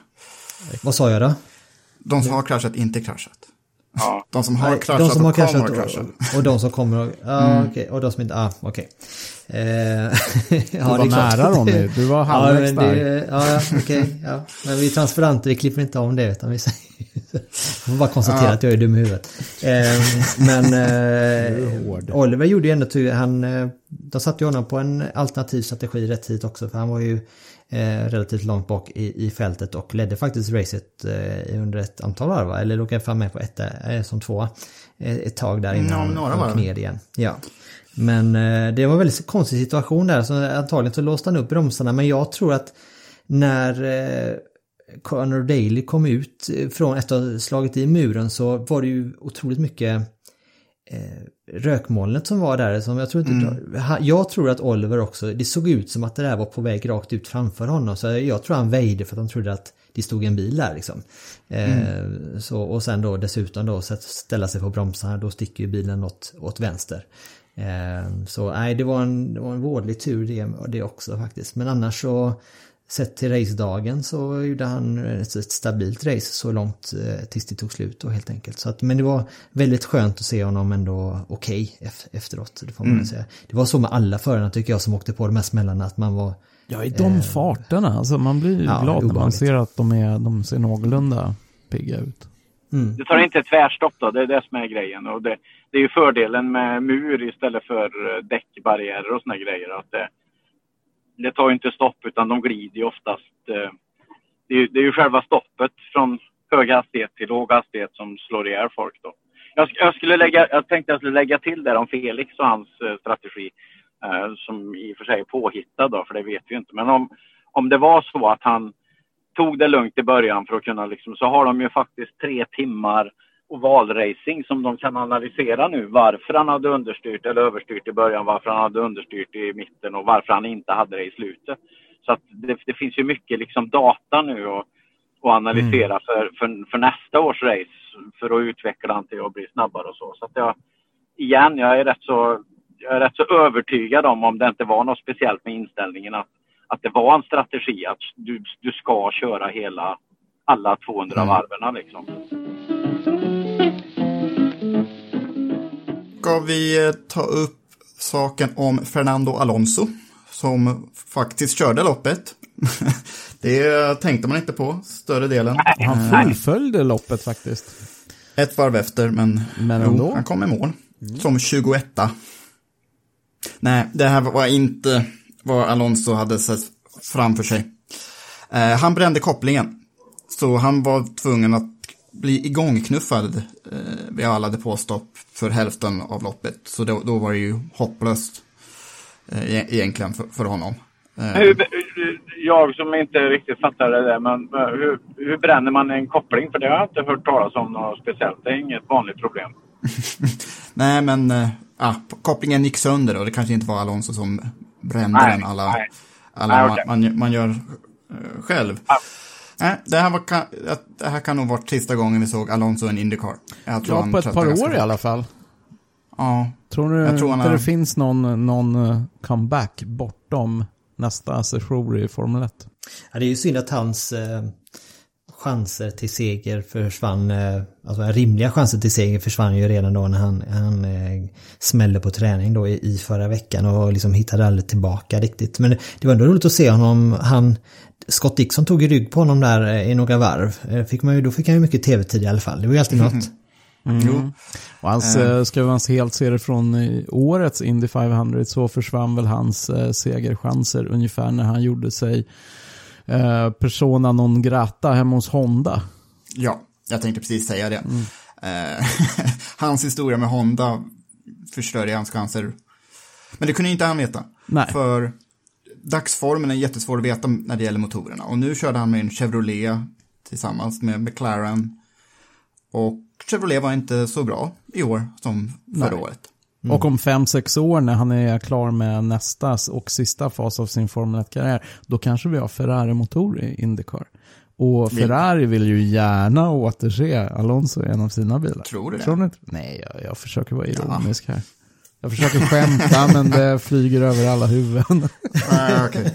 Vad sa jag då? De som har kraschat, inte kraschat. Ja. De som har Nej, kraschat de som har och kraschat kommer att krascha. Och, och de som kommer att, ja mm. okay. och de som inte, ah okej. Okay. Eh, du ja, var nära Ronny, du var halvvägs ja, där. Ja, okej, okay, ja. Men vi transferanter, vi klipper inte om det utan vi säger får bara konstatera ja. att jag är dum i huvudet. Eh, men eh, Oliver gjorde ju ändå han, eh, de satte ju honom på en alternativ strategi rätt tidigt också för han var ju eh, relativt långt bak i, i fältet och ledde faktiskt racet eh, under ett antal varv, eller låg fram med på ett eh, som tvåa eh, ett tag där innan no, han gick ner igen. Ja. Men eh, det var en väldigt konstig situation där, så antagligen så låste han upp bromsarna, men jag tror att när Conor Daly kom ut från efter att ha slagit i muren så var det ju otroligt mycket eh, rökmolnet som var där. Som jag, tror inte, mm. jag tror att Oliver också, det såg ut som att det där var på väg rakt ut framför honom. Så jag tror han väjde för att han trodde att det stod en bil där liksom. Eh, mm. så, och sen då dessutom då ställa sig på bromsarna, då sticker ju bilen åt, åt vänster. Eh, så nej, det var en, det var en vårdlig tur det, det också faktiskt. Men annars så Sett till racedagen så gjorde han ett stabilt race så långt eh, tills det tog slut då helt enkelt. Så att, men det var väldigt skönt att se honom ändå okej okay efteråt. Det får man mm. säga. Det var så med alla förarna tycker jag som åkte på de här smällarna att man var Ja, i de eh, farterna. Alltså man blir ja, glad när man ser att de, är, de ser någorlunda pigga ut. Mm. Du tar inte tvärstopp då, det är det som är grejen. Och det, det är ju fördelen med mur istället för eh, däckbarriärer och såna grejer. Att det, det tar ju inte stopp utan de glider ju oftast. Eh, det är, det är ju själva stoppet från hög hastighet till låg hastighet som slår ihjäl folk då. Jag, jag, skulle lägga, jag tänkte jag skulle lägga till där om Felix och hans eh, strategi. Eh, som i och för sig är påhittad då, för det vet vi inte. Men om, om det var så att han tog det lugnt i början för att kunna liksom, så har de ju faktiskt tre timmar ovalracing som de kan analysera nu. Varför han hade understyrt eller överstyrt i början, varför han hade understyrt i mitten och varför han inte hade det i slutet. Så att det, det finns ju mycket liksom data nu att, att analysera mm. för, för, för, nästa års race för att utveckla han till att bli snabbare och så. Så att jag, igen, jag är rätt så, jag är rätt så övertygad om, om det inte var något speciellt med inställningen, att, att det var en strategi att du, du ska köra hela alla 200 mm. varven liksom. Ska vi eh, ta upp saken om Fernando Alonso som faktiskt körde loppet. det tänkte man inte på större delen. Han fullföljde loppet faktiskt. Ett varv efter, men, men ändå. Jo, han kom i mål. Mm. Som 21 Nej, det här var inte vad Alonso hade sett framför sig. Eh, han brände kopplingen. Så han var tvungen att bli igångknuffad eh, vid alla depåstopp för hälften av loppet. Så då, då var det ju hopplöst eh, e-, egentligen för, för honom. Eh. Hur, jag som inte riktigt fattar det där, men eh, hur, hur bränner man en koppling? För det har jag inte hört talas om något speciellt. Det är inget vanligt problem. Nej, men äh, kopplingen gick sönder och det kanske inte var Alonso som brände nej, den. Alla, nej. alla nej, okay. man, man, gör själv. Ah. Nej, det här, var, det här kan nog vara sista gången vi såg Alonso i en Indycar. Jag tror ja, på ett par år i alla fall. Ja. Tror du jag tror inte är... det finns någon, någon eh, comeback bortom nästa session i Formel 1? Ja, det är ju synd att hans eh, chanser till seger försvann, eh, alltså rimliga chanser till seger försvann ju redan då när han, han eh, smällde på träning då i, i förra veckan och liksom hittade aldrig tillbaka riktigt. Men det var ändå roligt att se honom, han Scott Dixon tog ju rygg på honom där eh, i några varv. Eh, fick man ju, då fick han ju mycket tv-tid i alla fall. Det var ju alltid något. Mm. Jo. Och hans, uh. ska man helt se det från årets Indy 500 så försvann väl hans uh, segerchanser ungefär när han gjorde sig uh, persona non grata hemma hos Honda. Ja, jag tänkte precis säga det. Mm. Eh, hans historia med Honda förstörde hans chanser. Men det kunde inte han veta. Nej. För dagsformen är jättesvår att veta när det gäller motorerna. Och nu körde han med en Chevrolet tillsammans med McLaren. Och Chevrolet var inte så bra i år som förra Nej. året. Mm. Och om fem sex år när han är klar med nästa och sista fas av sin Formel 1-karriär, då kanske vi har Ferrari-motor i Indycar. Och Ferrari vill ju gärna återse Alonso i en av sina bilar. Tror du det? Tror ni inte? Nej, jag, jag försöker vara ironisk här. Jag försöker skämta, men det flyger över alla huvuden. Ah, okay.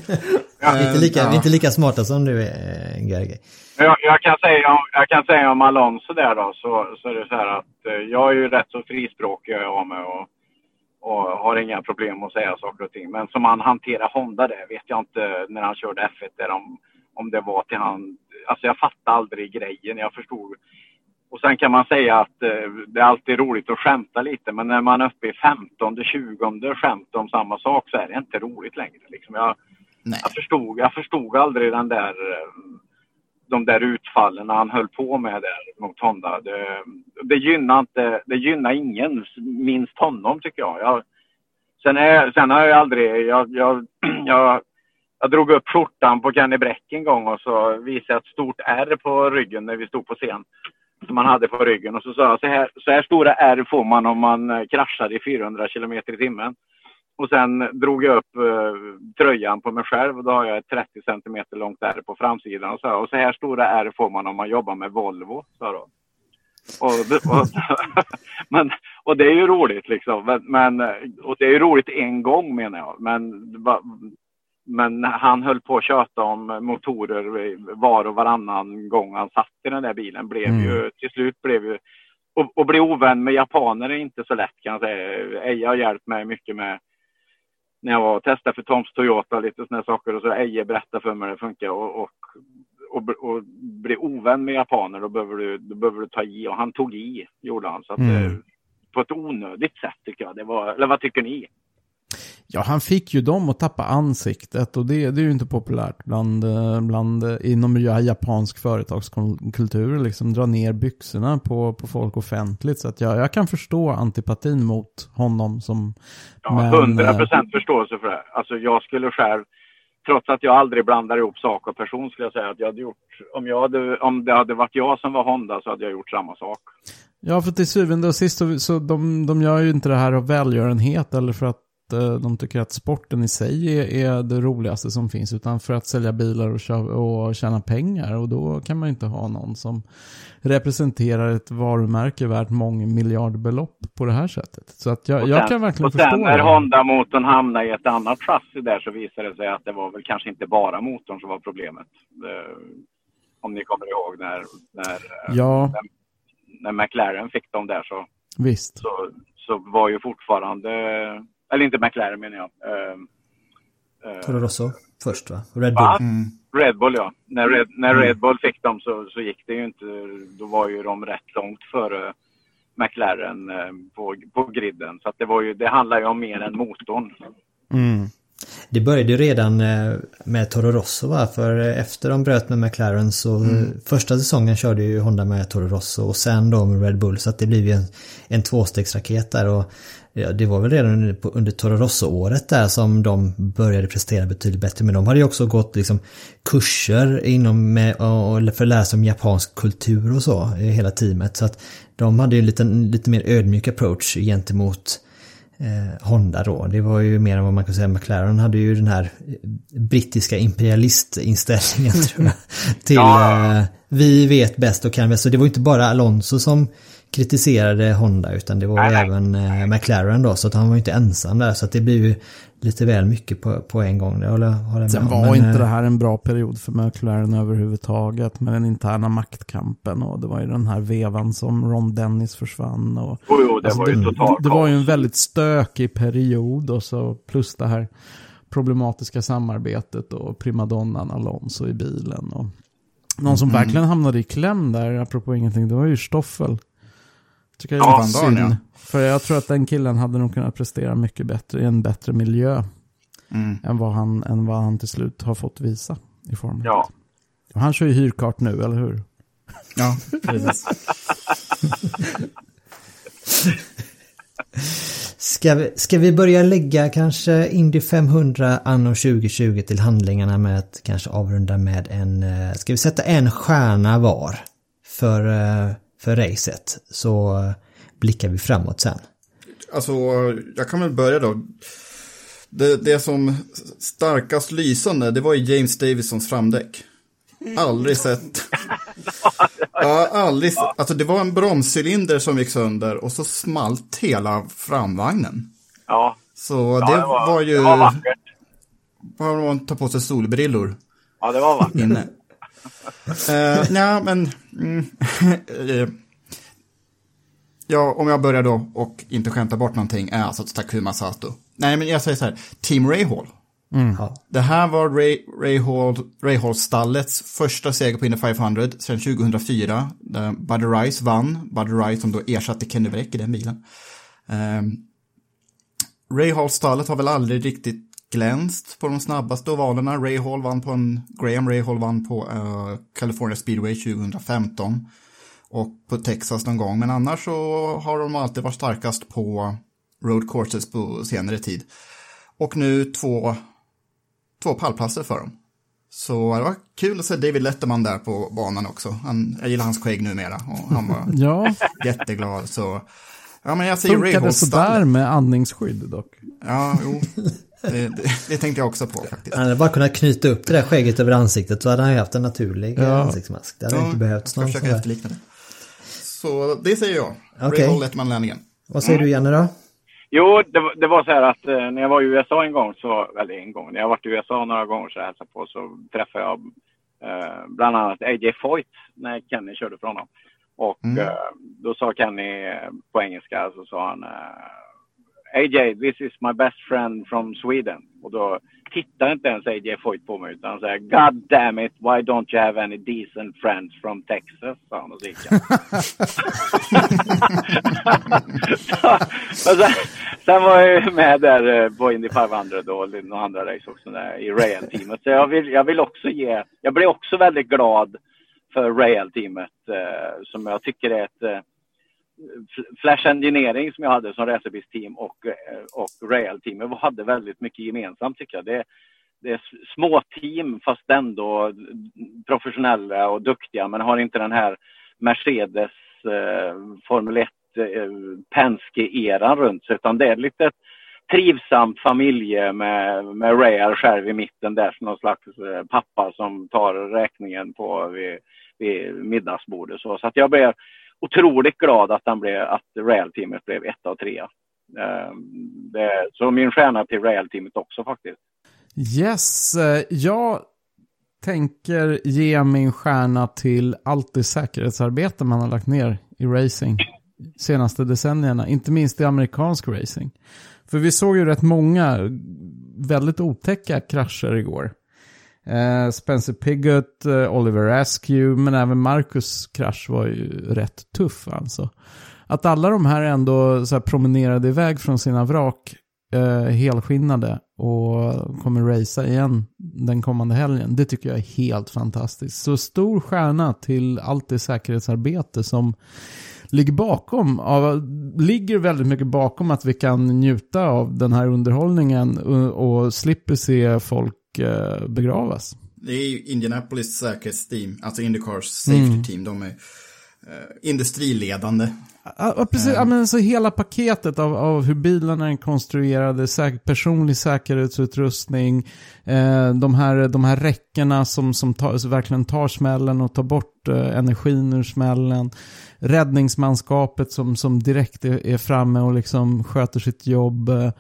vi, är inte lika, vi är inte lika smarta som du är, Gerge. Jag, jag, kan säga, om- jag kan säga om Alonso där då, så, så är det så här att eh, jag är ju rätt så frispråkig jag av mig och, och har inga problem att säga saker och ting. Men som han hanterar Honda där vet jag inte när han körde F1 där om, om det var till han... Alltså jag fattade aldrig grejen. Jag förstod. Och sen kan man säga att eh, det är alltid roligt att skämta lite men när man är uppe i 15, 20 skämt om samma sak så är det inte roligt längre. Liksom jag, jag, förstod, jag förstod aldrig den där, eh, de där utfallen han höll på med där mot Honda. Det, det, gynnar, inte, det gynnar ingen, minst honom tycker jag. jag sen, är, sen har jag aldrig... Jag, jag, jag, jag drog upp skjortan på Kenny Bräck en gång och så visade jag ett stort R på ryggen när vi stod på scen. Som man hade på ryggen. Och så sa jag så här, så här stora R får man om man eh, kraschar i 400 kilometer i timmen. Och sen drog jag upp eh, tröjan på mig själv och då har jag ett 30 centimeter långt R på framsidan. Och så, och så här stora ärr får man om man jobbar med Volvo, sa jag då. Och, det- och, men, och det är ju roligt liksom. Men, men, och det är ju roligt en gång menar jag. Men, men han höll på att köta om motorer var och varannan gång han satt i den där bilen. Blev Mm. ju, till slut blev ju... Och, och bli ovän med japaner är inte så lätt kan jag säga. Eje har hjälpt mig mycket med när jag var testade för Toms Toyota lite sådana saker och så Eje berättade för mig hur det funkar och, och, och, och bli ovän med japaner då behöver, du, då behöver du ta i och han tog i gjorde han så att Mm. eh, på ett onödigt sätt tycker jag det var, eller vad tycker ni? Ja, han fick ju dem att tappa ansiktet och det, det är ju inte populärt bland, eh, bland eh, inom ja- japansk företagskultur, liksom dra ner byxorna på, på folk offentligt. Så att jag, jag kan förstå antipatin mot honom som... Ja, men, 100 eh, procent förståelse för det. Alltså jag skulle själv, trots att jag aldrig blandar ihop sak och person skulle jag säga att jag hade gjort, om, jag hade, om det hade varit jag som var Honda så hade jag gjort samma sak. Ja, för till syvende och sist så, så de, de gör ju inte det här av välgörenhet eller för att de tycker att sporten i sig är, är det roligaste som finns, utan för att sälja bilar och, kö- och tjäna pengar. Och då kan man inte ha någon som representerar ett varumärke värt mångmiljardbelopp på det här sättet. Så att jag, Och jag sen- kan verkligen och förstå sen när det. Honda-motorn hamnade i ett annat chassi där så visade det sig att det var väl kanske inte bara motorn som var problemet. Det, om ni kommer ihåg när, när, eh, Ja. när, när McLaren fick dem där så, Visst. så, så var ju fortfarande, eller inte McLaren menar jag. Eh, eh, Toro Rosso först va? Red Bull. Va? Red Bull ja. När Red, när Mm. Red Bull fick dem så, så gick det ju inte, då var ju de rätt långt före McLaren eh, på, på griden. Så att det, var ju, det handlar ju om mer än motorn. Mm. Det började ju redan eh, med Toro Rosso va? För eh, efter de bröt med McLaren så Mm. första säsongen körde ju Honda med Toro Rosso och sen då med Red Bull så att det blev ju en, en tvåstegsraket där och ja, det var väl redan under, Toro Rosso-året där som de började prestera betydligt bättre men de hade ju också gått liksom kurser inom med, för att lära sig om japansk kultur och så, eh, hela teamet så att de hade ju en liten, lite mer ödmjuk approach gentemot eh, Honda då. Det var ju mer än vad man kan säga. McLaren hade ju den här eh, brittiska imperialistinställningen tror jag. Till eh, vi vet bäst och kan bäst. Så det var ju inte bara Alonso som kritiserade Honda utan det var även eh, McLaren då. Så att han var ju inte ensam där. Så att det blir ju lite väl mycket på, på en gång. Det håller, håller Sen var Men, inte eh, det här en bra period för McLaren överhuvudtaget med den interna maktkampen och det var ju den här vevan som Ron Dennis försvann. Och, Jo, jo, det var ju totalt Det var ju en väldigt stökig period och så plus det här problematiska samarbetet och primadonnan Alonso i bilen. Och någon som Mm. verkligen hamnade i kläm där, apropå ingenting, det var ju Stoffel. Tycker jag är Ja, lite Van Dorn, synd. ja. För jag tror att den killen hade nog kunnat prestera mycket bättre i en bättre miljö Mm. än, vad han, än vad han till slut har fått visa i form. Ja. Och han kör ju hyrkart nu, eller hur? Ja, precis. Ska vi, ska vi börja lägga kanske Indy 500 anno 2020 till handlingarna med att kanske avrunda med en... eh, Ska vi sätta en stjärna var för, eh, för racet så eh, blickar vi framåt sen. Alltså, jag kan väl börja då. Det, det som starkast lysande, det var ju James Davisons framdäck. Aldrig sett. Ja, aldrig. Alltså det var en bromscylinder som gick sönder och så smalt hela framvagnen. Ja. Så Ja, det, det var- var ju... det var vackert. Bara man tar på sig solbrillor. Ja, det var vackert. Inne. Uh, nej, men... Mm, eh, ja, om jag börjar då och inte skämtar bort någonting är alltså Takuma Sato. Nej, men jag säger så här. Team Rahal. Ja. Det här var Ray, Rahal, Rahal-stallets första seger på Indy 500 sedan 2004. Där Buddy Rice vann. Buddy Rice som då ersatte Kenny Bräck i den bilen. Um, Rahal-stallet har väl aldrig riktigt glänst på de snabbaste ovalerna. Rahal vann på en, Graham Rahal vann på uh, California Speedway 2015. Och på Texas någon gång. Men annars så har de alltid varit starkast på road courses på senare tid. Och nu två, två pallplatser för dem. Så det var kul att se David Letterman där på banan också. Han, jag gillar hans skägg numera och han var Ja. jätteglad. Så, ja men jag säger Funkade sådär med andningsskydd dock. Ja, jo. Det, det, det tänkte jag också på faktiskt. Han hade bara kunnat knyta upp det där skägget över ansiktet så hade han ju haft en naturlig Ja. ansiktsmask. Det hade Ja, inte behövts någon försöka sån där. efterlikna det. Så det säger jag. Okej. Rahal Letterman-lärlingen. Vad säger du Janne då? Jo, det, var- det var så här att eh, när jag var i USA en gång, så, eller en gång, när jag varit i USA några gånger så jag hälsade på så träffade jag eh, bland annat AJ Foyt när Kenny körde för honom. Och Mm. eh, då sa Kenny på engelska så sa han eh, AJ, this is my best friend from Sweden. Och då tittade inte ens AJ Foyt på mig utan han säger God damn it, why don't you have any decent friends from Texas? sa han och så gick han. Sen, var jag ju med där på Indy 500 då, och några andra race också där, i Rail-teamet. Så jag vill, jag vill också ge, jag blev också väldigt glad för Rail-teamet eh, som jag tycker är ett eh, Flash Engineering som jag hade som racerbilsteam och, eh, och Rail-teamet hade väldigt mycket gemensamt tycker jag. Det, det är små team fast ändå professionella och duktiga men har inte den här Mercedes eh, Formel 1 eh, Penske-eran runt sig utan det är lite trivsamt familje med, med Rail själv i mitten där som någon slags eh, pappa som tar räkningen på vid, vid middagsbordet. Så, så att jag blev otroligt glad att, han blev, att Rail-teamet blev etta och trea. Ehm, det, så min stjärna till Rail-teamet också faktiskt. Yes, eh, jag tänker ge min stjärna till allt det säkerhetsarbete man har lagt ner i racing senaste decennierna, inte minst i amerikansk racing. För vi såg ju rätt många väldigt otäcka krascher igår. Eh, Spencer Pigott, eh, Oliver Askew, men även Marcus krasch var ju rätt tuff alltså. Att alla de här ändå så här promenerade iväg från sina vrak eh, helskinnade och kommer racea igen den kommande helgen. Det tycker jag är helt fantastiskt. Så stor stjärna till allt det säkerhetsarbete som ligger bakom, av, ligger väldigt mycket bakom att vi kan njuta av den här underhållningen och, och slipper se folk begravas. Det är ju Indianapolis säkerhetsteam, alltså Indycars safety Mm. team. De är eh, industriledande. Ja, precis. Ja, men så hela paketet av, av hur bilarna är konstruerade, säk personlig säkerhetsutrustning, eh, de, här, de här räckena som, som tar, verkligen tar smällen och tar bort eh, energin ur smällen, räddningsmanskapet som, som direkt är, är framme och liksom sköter sitt jobb. Eh,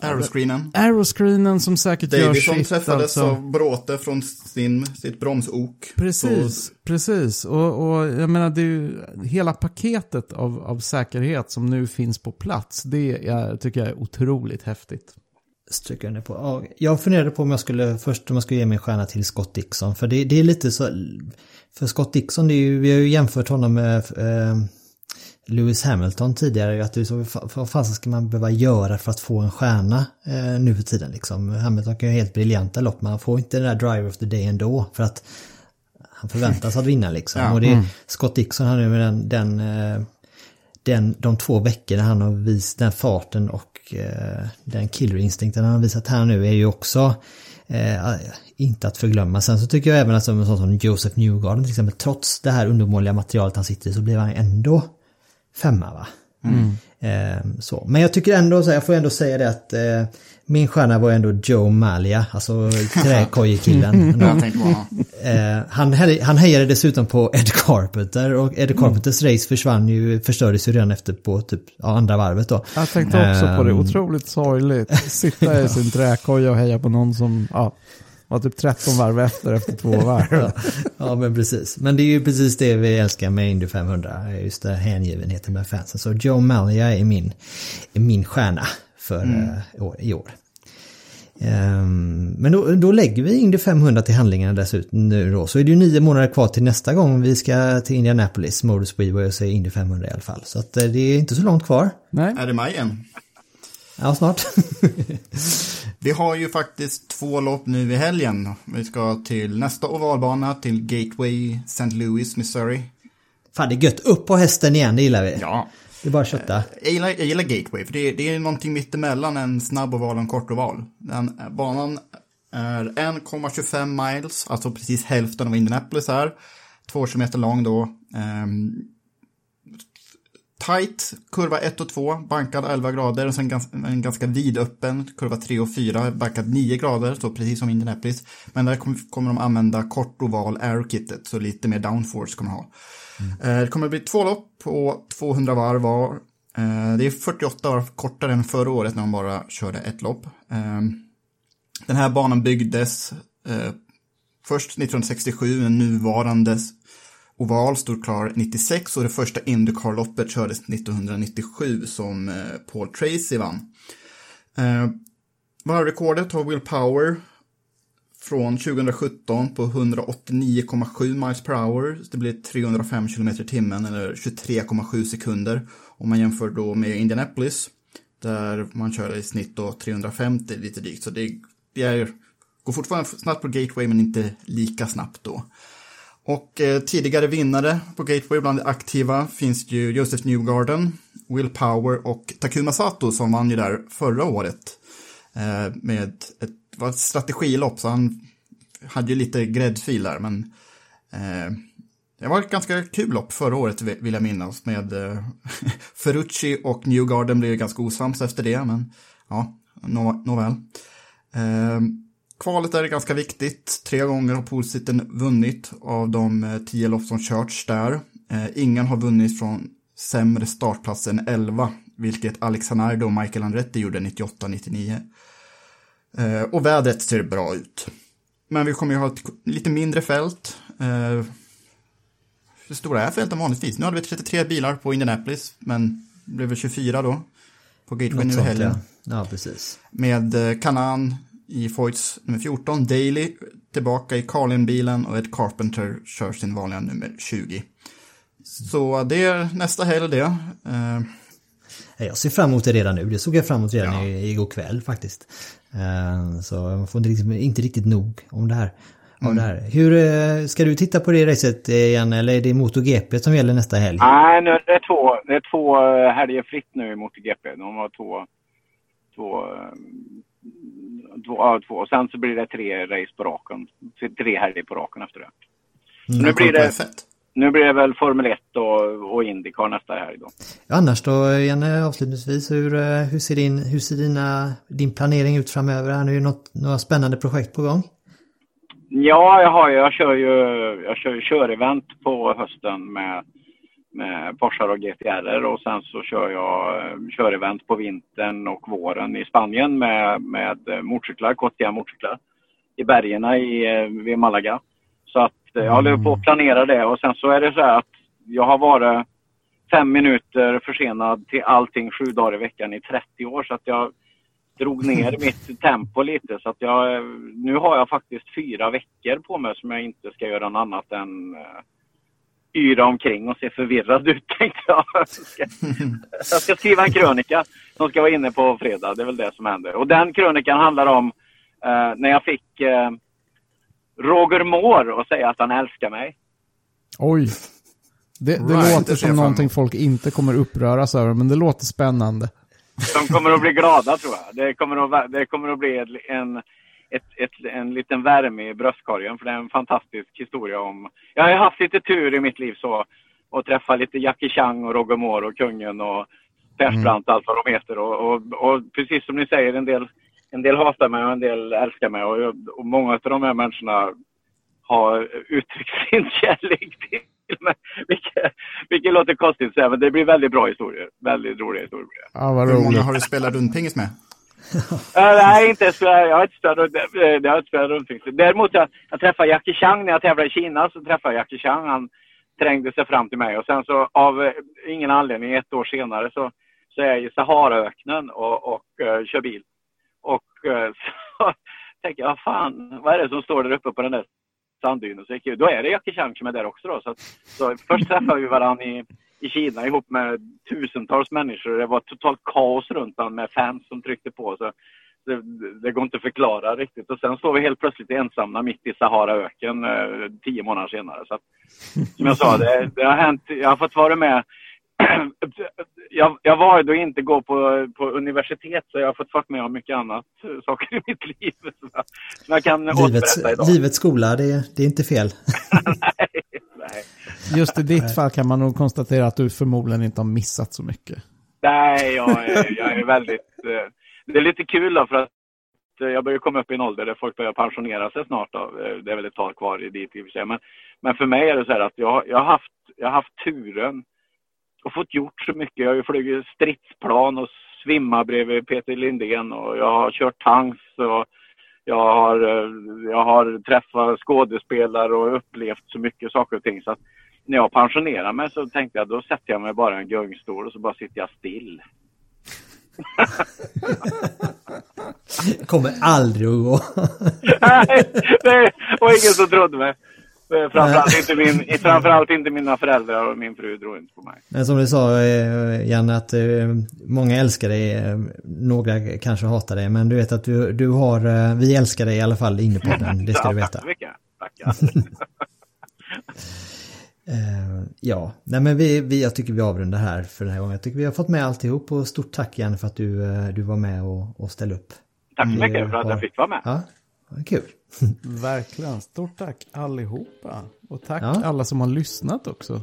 Aeroscreenen. Aeroscreenen som säkert gör Davison sitt träffades alltså. av bråte från sin, sitt bromsok. Precis, precis. Och, och jag menar, det är ju hela paketet av, av säkerhet som nu finns på plats. Det är, tycker jag är otroligt häftigt. Stryker på. Ja, jag funderade på om jag skulle, först om jag skulle ge min stjärna till Scott Dixon. För det, det är lite så, för Scott Dixon, det är ju, vi har ju jämfört honom med eh, Lewis Hamilton tidigare. Att så, vad fan ska man behöva göra för att få en stjärna eh, nu för tiden liksom. Hamilton kan ju helt briljanta lopp, men han får inte den där driver of the day ändå. För att han förväntas att vinna liksom. Ja. Och det är Mm. Scott Dixon, han är med den, den, eh, den, de två veckorna han har visat den farten och eh, den killerinstinkten han har visat här nu är ju också eh, inte att förglömma. Sen så tycker jag även att som en sån som Joseph Newgarden till exempel, trots det här undermåliga materialet han sitter i så blev han ändå femma va? Mm. Eh, så. Men jag tycker ändå, så här, jag får ändå säga det att eh, min stjärna var ändå Joe Malia, alltså träkojekillen. Jag tänkte på honom. Eh, han, han hejade dessutom på Ed Carpenter och Ed Carpenters race försvann ju, förstördes ju redan efter på typ ja, andra varvet då. Jag tänkte också på det, Ehm, otroligt sorgligt. Sitta i sin träkoja och heja på någon som ja, var typ 13 varv efter, efter två varv. ja, ja men precis. Men det är ju precis det vi älskar med Indy 500. Just det hängivenheten med fansen. Så Joe Malia är min, är min stjärna för Mm. eh, år, i år. Ehm, men då, då lägger vi Indy 500 till handlingarna dessutom nu då. Så är det ju nio månader kvar till nästa gång vi ska till Indianapolis, Motor Speedway och se Indy 500 i alla fall. Så att eh, det är inte så långt kvar. Nej. Är det maj än? Ja, snart. Vi har ju faktiskt två lopp nu i helgen. Vi ska till nästa ovalbana, till Gateway St. Louis, Missouri. Fan det är gött, upp på hästen igen, det gillar vi. Ja. Det är bara att kötta. Jag gillar, jag gillar Gateway, för det, är- det är någonting mittemellan en snabb oval och en kort oval. Den, banan är 1,25 miles, alltså precis hälften av Indianapolis här. Två kilometer lång då. Ehm, tight, kurva 1 och 2, bankad 11 grader och sen en ganska vidöppen kurva 3 och 4, bankad 9 grader, så precis som Indianapolis. Men där kommer, de använda kort oval aero-kittet, så lite mer downforce kommer de ha. Eh, Det kommer att bli två lopp på 200 varv var. Eh, Det är 48 varv kortare än förra året när de bara körde ett lopp. Eh, Den här banan byggdes eh, först 1967, den nuvarande oval stod klar 96 och det första Indycar-loppet kördes 1997 som eh, Paul Tracy vann. Eh, Varvrekordet har Will Power från 2017 på 189,7 miles per hour. Det blir 305 km i timmen eller 23,7 sekunder. Om man jämför då med Indianapolis där man kör i snitt då 350 lite drygt. Så det, det är, går fortfarande snabbt på Gateway men inte lika snabbt då. Och eh, tidigare vinnare på Gateway bland de aktiva finns ju Joseph Newgarden, Will Power och Takuma Sato som vann ju där förra året. Eh, med ett, var ett strategilopp så han hade ju lite gräddfil där men eh, det var ett ganska kul lopp förra året vill jag minnas med eh, Ferrucci och Newgarden blev ju ganska osams efter det men ja, nå, nåväl. Eh, Kvalet är ganska viktigt. Tre gånger har Polsitten vunnit av de eh, tio lopp som körts där. Eh, ingen har vunnit från sämre startplats än 11, vilket Alex Hanardo och Michael Andretti gjorde 98-99. Eh, och vädret ser bra ut. Men vi kommer ju ha ett lite mindre fält. Hur stora är fälten vanligtvis? Nu hade vi 33 bilar på Indianapolis, men det blev väl 24 då. På Gateway nu i helgen. ja. precis. Med Kanan i Foyts nummer 14, Daily tillbaka i Carlin-bilen och Ed Carpenter kör sin vanliga nummer 20. Så det är nästa helg det. Eh, Jag ser fram emot det redan nu. Det såg jag fram emot redan i, igår kväll faktiskt. Eh, Så man får inte riktigt, inte riktigt nog om det här. Mm. det här. Hur eh, ska du titta på det racet igen eller är det MotoGP som gäller nästa helg? Nej, nu, det, är två, det är två helger fritt nu i MotoGP. De har två... Två, två, ja, två. Och sen så blir det tre race på raken. Tre helger på raken efter det. Mm. nu, blir det F1. nu blir det väl Formel 1 och, och Indycar nästa helg då. Annars då, Janne, avslutningsvis, hur, eh, hur ser, din, hur ser dina, din planering ut framöver? Är det något, några spännande projekt på gång? Ja, jag har. Jag kör ju jag kör ju kör-event på hösten med, med Porsche och GTR och sen så kör jag eh, kör-event på vintern och våren i Spanien med, med eh, motorcyklar, KTM motorcyklar. I bergen i, eh, vid Malaga. Så att jag håller på att planera det och sen så är det så här att jag har varit fem minuter försenad till allting sju dagar i veckan i 30 år. Så att jag drog ner mitt tempo lite. Så att jag nu har jag faktiskt fyra veckor på mig som jag inte ska göra något annat än yra omkring och se förvirrad ut tänkte jag. Jag ska, jag ska skriva en krönika som ska vara inne på fredag. Det är väl det som händer. Och den krönikan handlar om uh, när jag fick uh, Roger Moore och säga att han älskar mig. Oj. Det, det Right, låter som någonting folk inte kommer uppröras över, men det låter spännande. De kommer att bli glada tror jag. Det kommer att, det kommer att bli en, ett, ett, en liten värme i bröstkorgen för det är en fantastisk historia om... Jag har haft lite tur i mitt liv så och träffa lite Jackie Chang och Roger Moore och Kungen och Persbrandt allt vad de heter. Och, och, och precis som ni säger, en del, en del hatar mig och en del älskar mig. Och, och många av de här människorna har uttryckt sin kärlek till mig. Vilket, vilket låter konstigt att säga, men det blir väldigt bra historier. Väldigt roliga historier. Ja, vad Hur många roligt. har du spelat rundpingis med? Uh, nej, inte så, jag har inte spelat runt, jag har inte spelat runt Däremot jag, jag träffade Jackie Chang när jag tävlade i Kina. Så träffade jag Jackie Chang. Han trängde sig fram till mig och sen så av eh, ingen anledning ett år senare så, så är jag i Saharaöknen och, och eh, kör bil. Och eh, så tänker jag, fan, vad är det som står där uppe på den där sanddynen? Så gick jag, då är det Jackie Chang som är där också då. Så, så först träffade vi varandra i, i Kina ihop med tusentals människor. Det var totalt kaos runt honom med fans som tryckte på. Så det, det går inte att förklara riktigt. Och sen står vi helt plötsligt ensamma mitt i Saharaöken eh, tio månader senare. Så att, som jag sa, det, det har hänt. Jag har fått vara med. jag, jag var då inte gå på, på universitet så jag har fått vara med om mycket annat eh, saker i mitt liv. Jag, som jag kan Livets, återberätta idag. livets skola, det, det är inte fel. Just i ditt fall kan man nog konstatera att du förmodligen inte har missat så mycket. Nej, jag är, jag är väldigt... Eh, det är lite kul då för att eh, jag börjar komma upp i en ålder där folk börjar pensionera sig snart. Då. Eh, det är väl ett tag kvar i dit i och för sig. Men, men för mig är det så här att jag, jag, har haft, jag har haft turen och fått gjort så mycket. Jag har ju flugit stridsplan och svimmat bredvid Peter Lindén och jag har kört tanks och jag har, jag har träffat skådespelare och upplevt så mycket saker och ting. Så att när jag pensionerar mig så tänkte jag då sätter jag mig bara i en gungstol och så bara sitter jag still. Kommer aldrig att gå. Nej, det var ingen som trodde mig. Framförallt inte, min, framförallt inte mina föräldrar och min fru drog inte på mig. Men som du sa eh, Janne att eh, många älskar dig, eh, några kanske hatar dig, men du vet att du, du har, vi älskar dig i alla fall inne på den, det ska du veta. Tack så mycket. Tackar. Eh, ja, nej men vi, vi, jag tycker vi avrundar här för den här gången. Jag tycker vi har fått med alltihop och stort tack Janne för att du, eh, du var med och, och ställde upp. Tack så mycket för att har- jag fick vara med. Ja, kul. Verkligen. Stort tack allihopa. Och tack Ja. alla som har lyssnat också.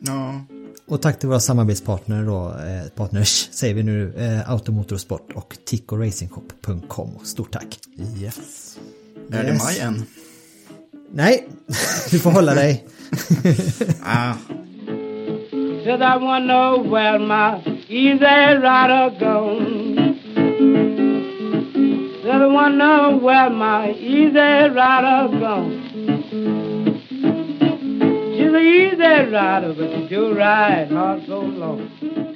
Ja, Och tack till våra samarbetspartner då, eh, partners säger vi nu, eh, Automotorsport och tickoracingshop.com. Stort tack. Yes. är det Yes. maj än? Nej, du får hålla dig. Ah, Said I know where my easy rider gone. Said I know where my easy rider gone. She's an easy rider, but she do ride hard so long.